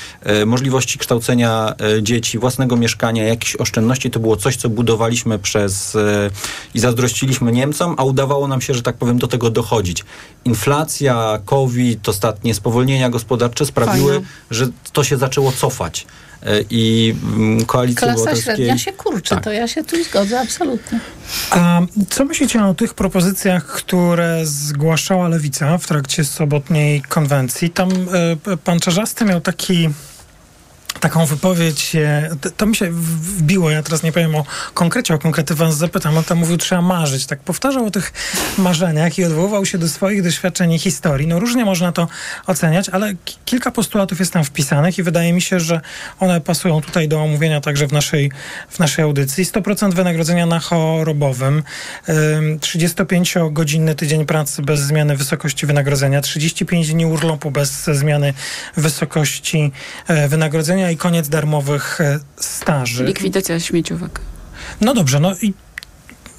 możliwości kształcenia dzieci, własnego mieszkania, jakieś oszczędności, to było coś, co budowaliśmy przez e, i zazdrościliśmy Niemcom, a udawało nam się, że tak powiem, do tego dochodzić. Inflacja, COVID, ostatnie spowolnienia gospodarcze sprawiły, Fajne. że to się zaczęło cofać e, i mm, koalicja Klasa obywatelskiej... średnia się kurczy, tak. to ja się tu zgodzę absolutnie. A co myślicie o tych propozycjach, które zgłaszała Lewica w trakcie sobotniej konwencji? Tam y, pan Czarzasty miał taki taką wypowiedź, to mi się wbiło, ja teraz nie powiem o konkrecie, o konkrety was zapytam, on tam mówił, trzeba marzyć, tak powtarzał o tych marzeniach i odwoływał się do swoich doświadczeń i historii. No różnie można to oceniać, ale kilka postulatów jest tam wpisanych i wydaje mi się, że one pasują tutaj do omówienia także w naszej, w naszej audycji. 100% wynagrodzenia na chorobowym, 35-godzinny tydzień pracy bez zmiany wysokości wynagrodzenia, 35 dni urlopu bez zmiany wysokości e, wynagrodzenia i koniec darmowych e, staży. Likwidacja śmieciówek. No dobrze, no i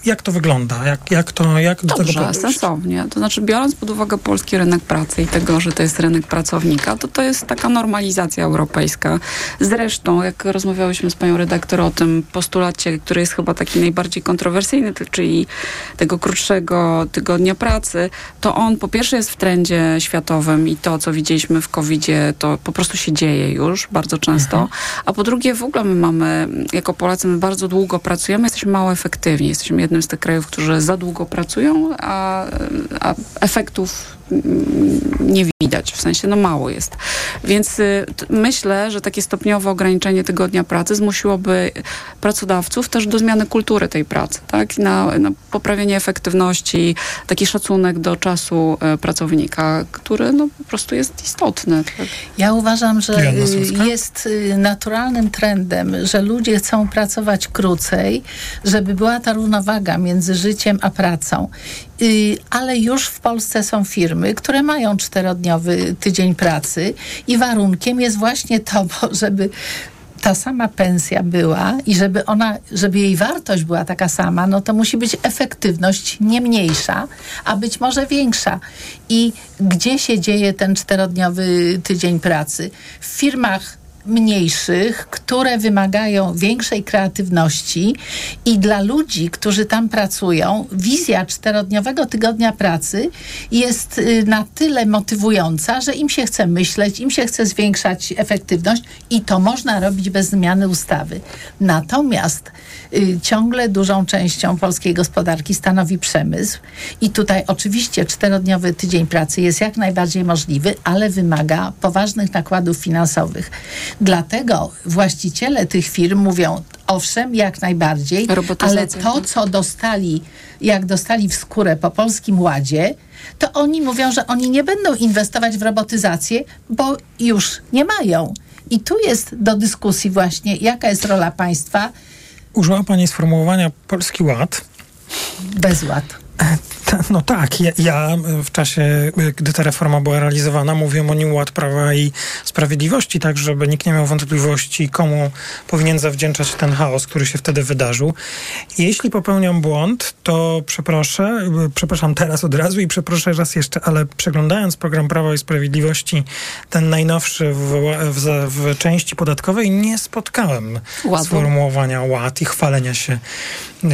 jak to wygląda? Jak, jak to, jak do Dobrze, tego sensownie. To znaczy, biorąc pod uwagę polski rynek pracy i tego, że to jest rynek pracownika, to to jest taka normalizacja europejska. Zresztą, jak rozmawiałyśmy z panią redaktor o tym postulacie, który jest chyba taki najbardziej kontrowersyjny, czyli tego krótszego tygodnia pracy, to on po pierwsze jest w trendzie światowym i to, co widzieliśmy w COVID-zie, to po prostu się dzieje już bardzo często. Mhm. A po drugie, w ogóle my mamy, jako Polacy, my bardzo długo pracujemy, jesteśmy mało efektywni. Jesteśmy jednym z tych krajów, którzy za długo pracują, a, a efektów nie widać, w sensie no mało jest. Więc y, myślę, że takie stopniowe ograniczenie tygodnia pracy zmusiłoby pracodawców też do zmiany kultury tej pracy, tak? Na, na poprawienie efektywności, taki szacunek do czasu y, pracownika, który no po prostu jest istotny. Tak? Ja uważam, że y, jest y, naturalnym trendem, że ludzie chcą pracować krócej, żeby była ta równowaga między życiem a pracą. Ale już w Polsce są firmy, które mają czterodniowy tydzień pracy i warunkiem jest właśnie to, żeby ta sama pensja była i żeby ona, żeby jej wartość była taka sama, no to musi być efektywność nie mniejsza, a być może większa. I gdzie się dzieje ten czterodniowy tydzień pracy? W firmach mniejszych, które wymagają większej kreatywności i dla ludzi, którzy tam pracują, wizja czterodniowego tygodnia pracy jest y, na tyle motywująca, że im się chce myśleć, im się chce zwiększać efektywność i to można robić bez zmiany ustawy. Natomiast y, ciągle dużą częścią polskiej gospodarki stanowi przemysł i tutaj oczywiście czterodniowy tydzień pracy jest jak najbardziej możliwy, ale wymaga poważnych nakładów finansowych. Dlatego właściciele tych firm mówią, owszem, jak najbardziej, ale to, co dostali, jak dostali w skórę po Polskim Ładzie, to oni mówią, że oni nie będą inwestować w robotyzację, bo już nie mają. I tu jest do dyskusji właśnie, jaka jest rola państwa. Użyła Pani sformułowania Polski Ład. Bezład. No tak, ja, ja, w czasie, gdy ta reforma była realizowana, mówiłem o nim ład prawa i sprawiedliwości, tak żeby nikt nie miał wątpliwości, komu powinien zawdzięczać ten chaos, który się wtedy wydarzył. Jeśli popełniam błąd, to przeproszę, przepraszam teraz od razu i przeproszę raz jeszcze, ale przeglądając program Prawa i Sprawiedliwości, ten najnowszy w, w, w części podatkowej, nie spotkałem Ładu. sformułowania ład i chwalenia się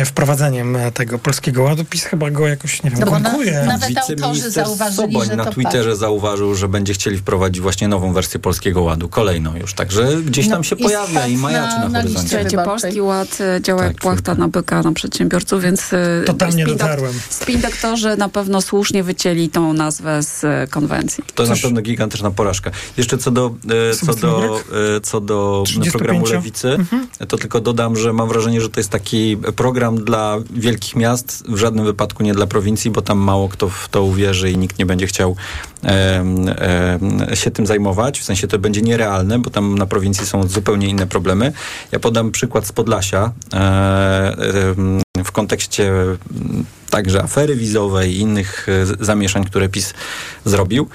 wprowadzeniem tego Polskiego Ładu. PiS chyba go jakoś, nie wiem, No na- nawet autorzy zauważyli, Soboń że na to Twitterze patrz. zauważył, że będzie chcieli wprowadzić właśnie nową wersję Polskiego Ładu, kolejną już, także gdzieś tam No się i pojawia i majaczy na- na, na horyzoncie. wyborczej. Polski Ład e, działa jak płachta na byka na przedsiębiorców, więc e, Totalnie spin- dotarłem. Spin-doktorzy na pewno słusznie wycięli tą nazwę z e, konwencji. To na pewno gigantyczna porażka. Jeszcze co do, e, co do, e, co do 35. programu Lewicy, to tylko dodam, że mam wrażenie, że to jest taki program dla wielkich miast, w żadnym wypadku nie dla prowincji, bo tam mało kto w to uwierzy i nikt nie będzie chciał em, em, się tym zajmować. W sensie to będzie nierealne, bo tam na prowincji są zupełnie inne problemy. Ja podam przykład z Podlasia e, w kontekście także afery wizowej i innych e, zamieszań, które PiS zrobił.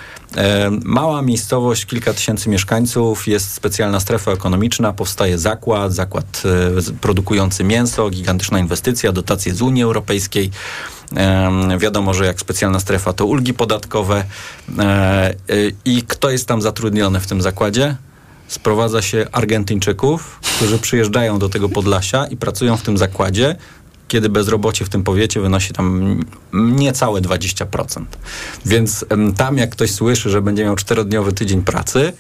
Mała miejscowość, kilka tysięcy mieszkańców, jest specjalna strefa ekonomiczna, powstaje zakład, zakład e, produkujący mięso, gigantyczna inwestycja, dotacje z Unii Europejskiej. Wiadomo, że jak specjalna strefa to ulgi podatkowe. E, e, I kto jest tam zatrudniony w tym zakładzie? Sprowadza się Argentyńczyków, którzy przyjeżdżają do tego Podlasia i pracują w tym zakładzie, kiedy bezrobocie w tym powiecie wynosi tam niecałe 20%. Więc tam jak ktoś słyszy, że będzie miał czterodniowy tydzień pracy,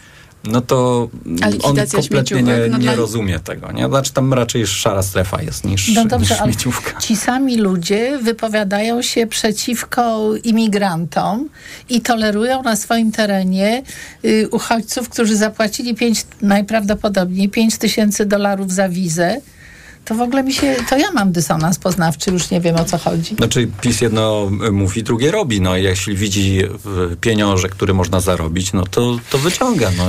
no to on kompletnie śmieciówek? nie, No nie dla- rozumie tego. Nie? Znaczy tam raczej szara strefa jest niż, No niż dobrze, ale śmieciówka. ci sami ludzie wypowiadają się przeciwko imigrantom i tolerują na swoim terenie y, uchodźców, którzy zapłacili pięć, najprawdopodobniej 5 tysięcy dolarów za wizę. To w ogóle mi się, to ja mam dysonans poznawczy, już nie wiem o co chodzi. Znaczy PiS jedno e, mówi, drugie robi. No, jeśli widzi e, pieniądze, które można zarobić, no to, to wyciąga. No.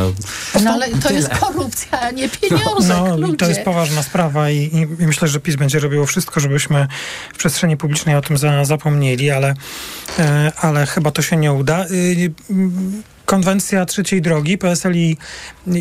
No ale to jest korupcja, a nie pieniądze. No, ludzie. i to jest poważna sprawa i, i, i myślę, że PiS będzie robiło wszystko, żebyśmy w przestrzeni publicznej o tym za, zapomnieli, ale, e, ale chyba to się nie uda. Konwencja trzeciej drogi PSL i,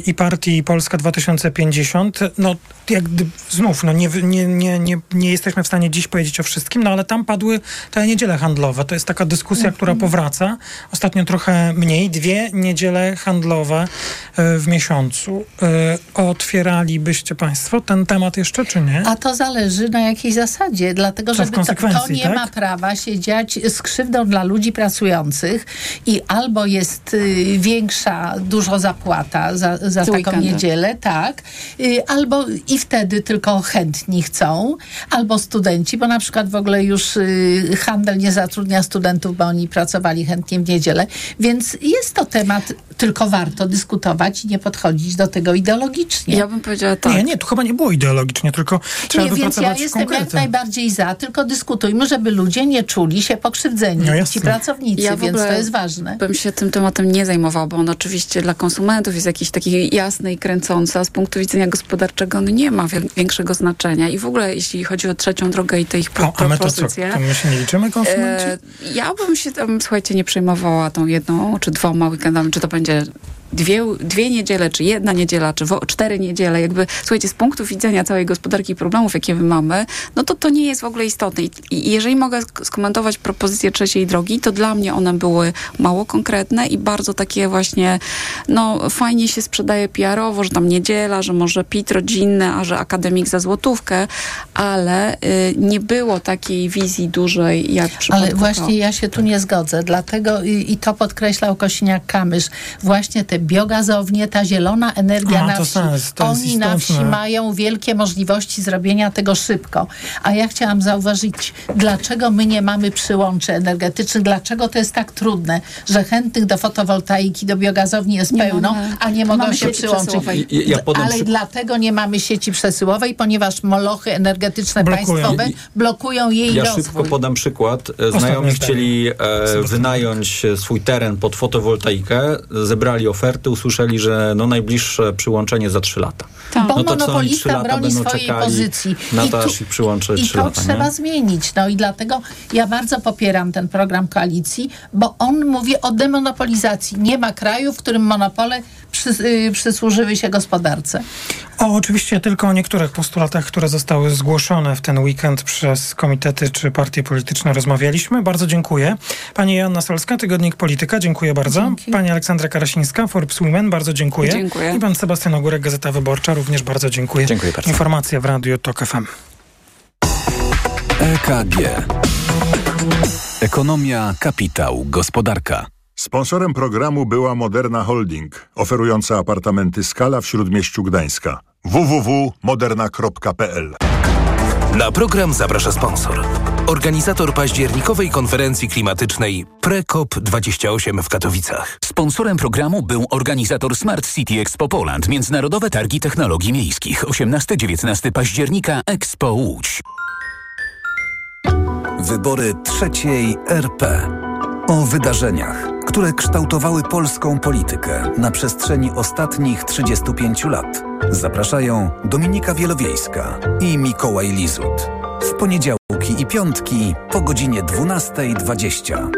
i partii Polska 2050, no jak znów, no nie, nie, nie, nie, nie jesteśmy w stanie dziś powiedzieć o wszystkim, no ale tam padły te niedziele handlowe. To jest taka dyskusja, która powraca. Ostatnio trochę mniej, dwie niedziele handlowe e, w miesiącu. E, Otwieralibyście państwo ten temat jeszcze, czy nie? A to zależy na jakiej zasadzie, dlatego że to, to nie tak? ma prawa się dziać z krzywdą dla ludzi pracujących i albo jest y, większa dużo zapłata za, za taką weekendem. niedzielę, tak, y, albo i wtedy tylko chętni chcą, albo studenci, bo na przykład w ogóle już y, handel nie zatrudnia studentów, bo oni pracowali chętnie w niedzielę, więc jest to temat, tylko warto dyskutować i nie podchodzić do tego ideologicznie. Ja bym powiedziała tak. Nie, nie, tu chyba nie było ideologicznie, tylko trzeba Nie, więc ja wypracować jestem jak najbardziej za, tylko dyskutujmy, żeby ludzie nie czuli się pokrzywdzeni, No ci pracownicy, Ja więc to jest ważne. bym się tym tematem nie zajmowała, bo on oczywiście dla konsumentów jest jakiś taki jasny i kręcący, a z punktu widzenia gospodarczego on nie ma wi- większego znaczenia. I w ogóle jeśli chodzi o trzecią drogę i te ich pro- O, a my to co? To my się nie liczymy konsumenci? E, ja bym się tam, słuchajcie, nie przejmowała tą jedną czy dwoma weekendami, czy to będzie and dwie, dwie niedziele, czy jedna niedziela, czy wo, cztery niedziele. Jakby, słuchajcie, z punktu widzenia całej gospodarki i problemów, jakie my mamy, no to to nie jest w ogóle istotne. I, i jeżeli mogę sk- skomentować propozycję trzeciej drogi, to dla mnie one były mało konkretne i bardzo takie właśnie, no fajnie się sprzedaje PR-owo, że tam niedziela, że może PIT rodzinne, a że akademik za złotówkę, ale y, nie było takiej wizji dużej, jak przypadku Ale właśnie to. ja się tu nie zgodzę, dlatego i, i to podkreślał Kosiniak-Kamysz, właśnie te biogazownie, ta zielona energia A, na wsi, sens, to oni na wsi mają wielkie możliwości zrobienia tego szybko. A ja chciałam zauważyć, dlaczego my nie mamy przyłączy energetycznych, dlaczego to jest tak trudne, że chętnych do fotowoltaiki, do biogazowni jest Nie pełno, mamy. a nie mogą Mamy się przyłączyć. ja Ale przykład. dlatego nie mamy sieci przesyłowej, ponieważ molochy energetyczne Blokują. państwowe blokują jej Ja rozwój. szybko podam przykład. Znajomi chcieli e, wynająć swój teren pod fotowoltaikę, zebrali oferty, usłyszeli, że no najbliższe przyłączenie za 3 lata. Tak. Bo No to monopolista broni swojej pozycji. na I to, tu- aż ich przyłączy I 3 to lata, trzeba nie? zmienić. No i dlatego ja bardzo popieram ten program koalicji, bo on mówi o demonopolizacji. Nie ma kraju, w którym monopole przy, y, przysłużyły się gospodarce. O, oczywiście tylko o niektórych postulatach, które zostały zgłoszone w ten weekend przez komitety czy partie polityczne rozmawialiśmy. Bardzo dziękuję. Pani Joanna Solska, Tygodnik Polityka, dziękuję bardzo. Dzięki. Pani Aleksandra Karasińska, Forbes Women, bardzo dziękuję. Dziękuję. I pan Sebastian Ogórek, Gazeta Wyborcza, również bardzo dziękuję. Dziękuję bardzo. Informacja w Radiu TOK FM. EKG. Ekonomia, kapitał, gospodarka. Sponsorem programu była Moderna Holding, oferująca apartamenty Skala w Śródmieściu Gdańska. www.moderna.pl Na program zaprasza sponsor. Organizator październikowej konferencji klimatycznej PreCOP28 w Katowicach. Sponsorem programu był organizator Smart City Expo Poland, Międzynarodowe Targi Technologii Miejskich. 18-19 października Expo Łódź. Wybory trzeciej RP. O wydarzeniach, które kształtowały polską politykę na przestrzeni ostatnich 35 lat. Zapraszają Dominika Wielowiejska i Mikołaj Lizut. W poniedziałki i piątki po godzinie 12.20.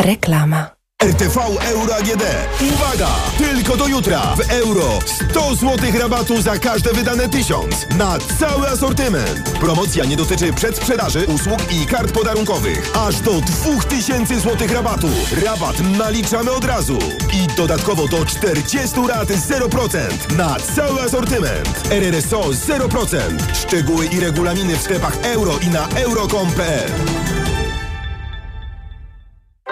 Reklama. RTV Euro AGD. Uwaga! Tylko do jutra w euro 100 zł rabatu za każde wydane 1000 na cały asortyment. Promocja nie dotyczy przedsprzedaży, usług i kart podarunkowych. Aż do 2000 zł rabatu. Rabat naliczamy od razu. I dodatkowo do 40 rat 0% na cały asortyment. RRSO 0%. Szczegóły i regulaminy w sklepach euro i na euro.com.pl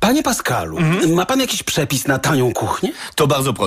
Panie Pascalu, ma pan jakiś przepis na tanią kuchnię? To bardzo proste.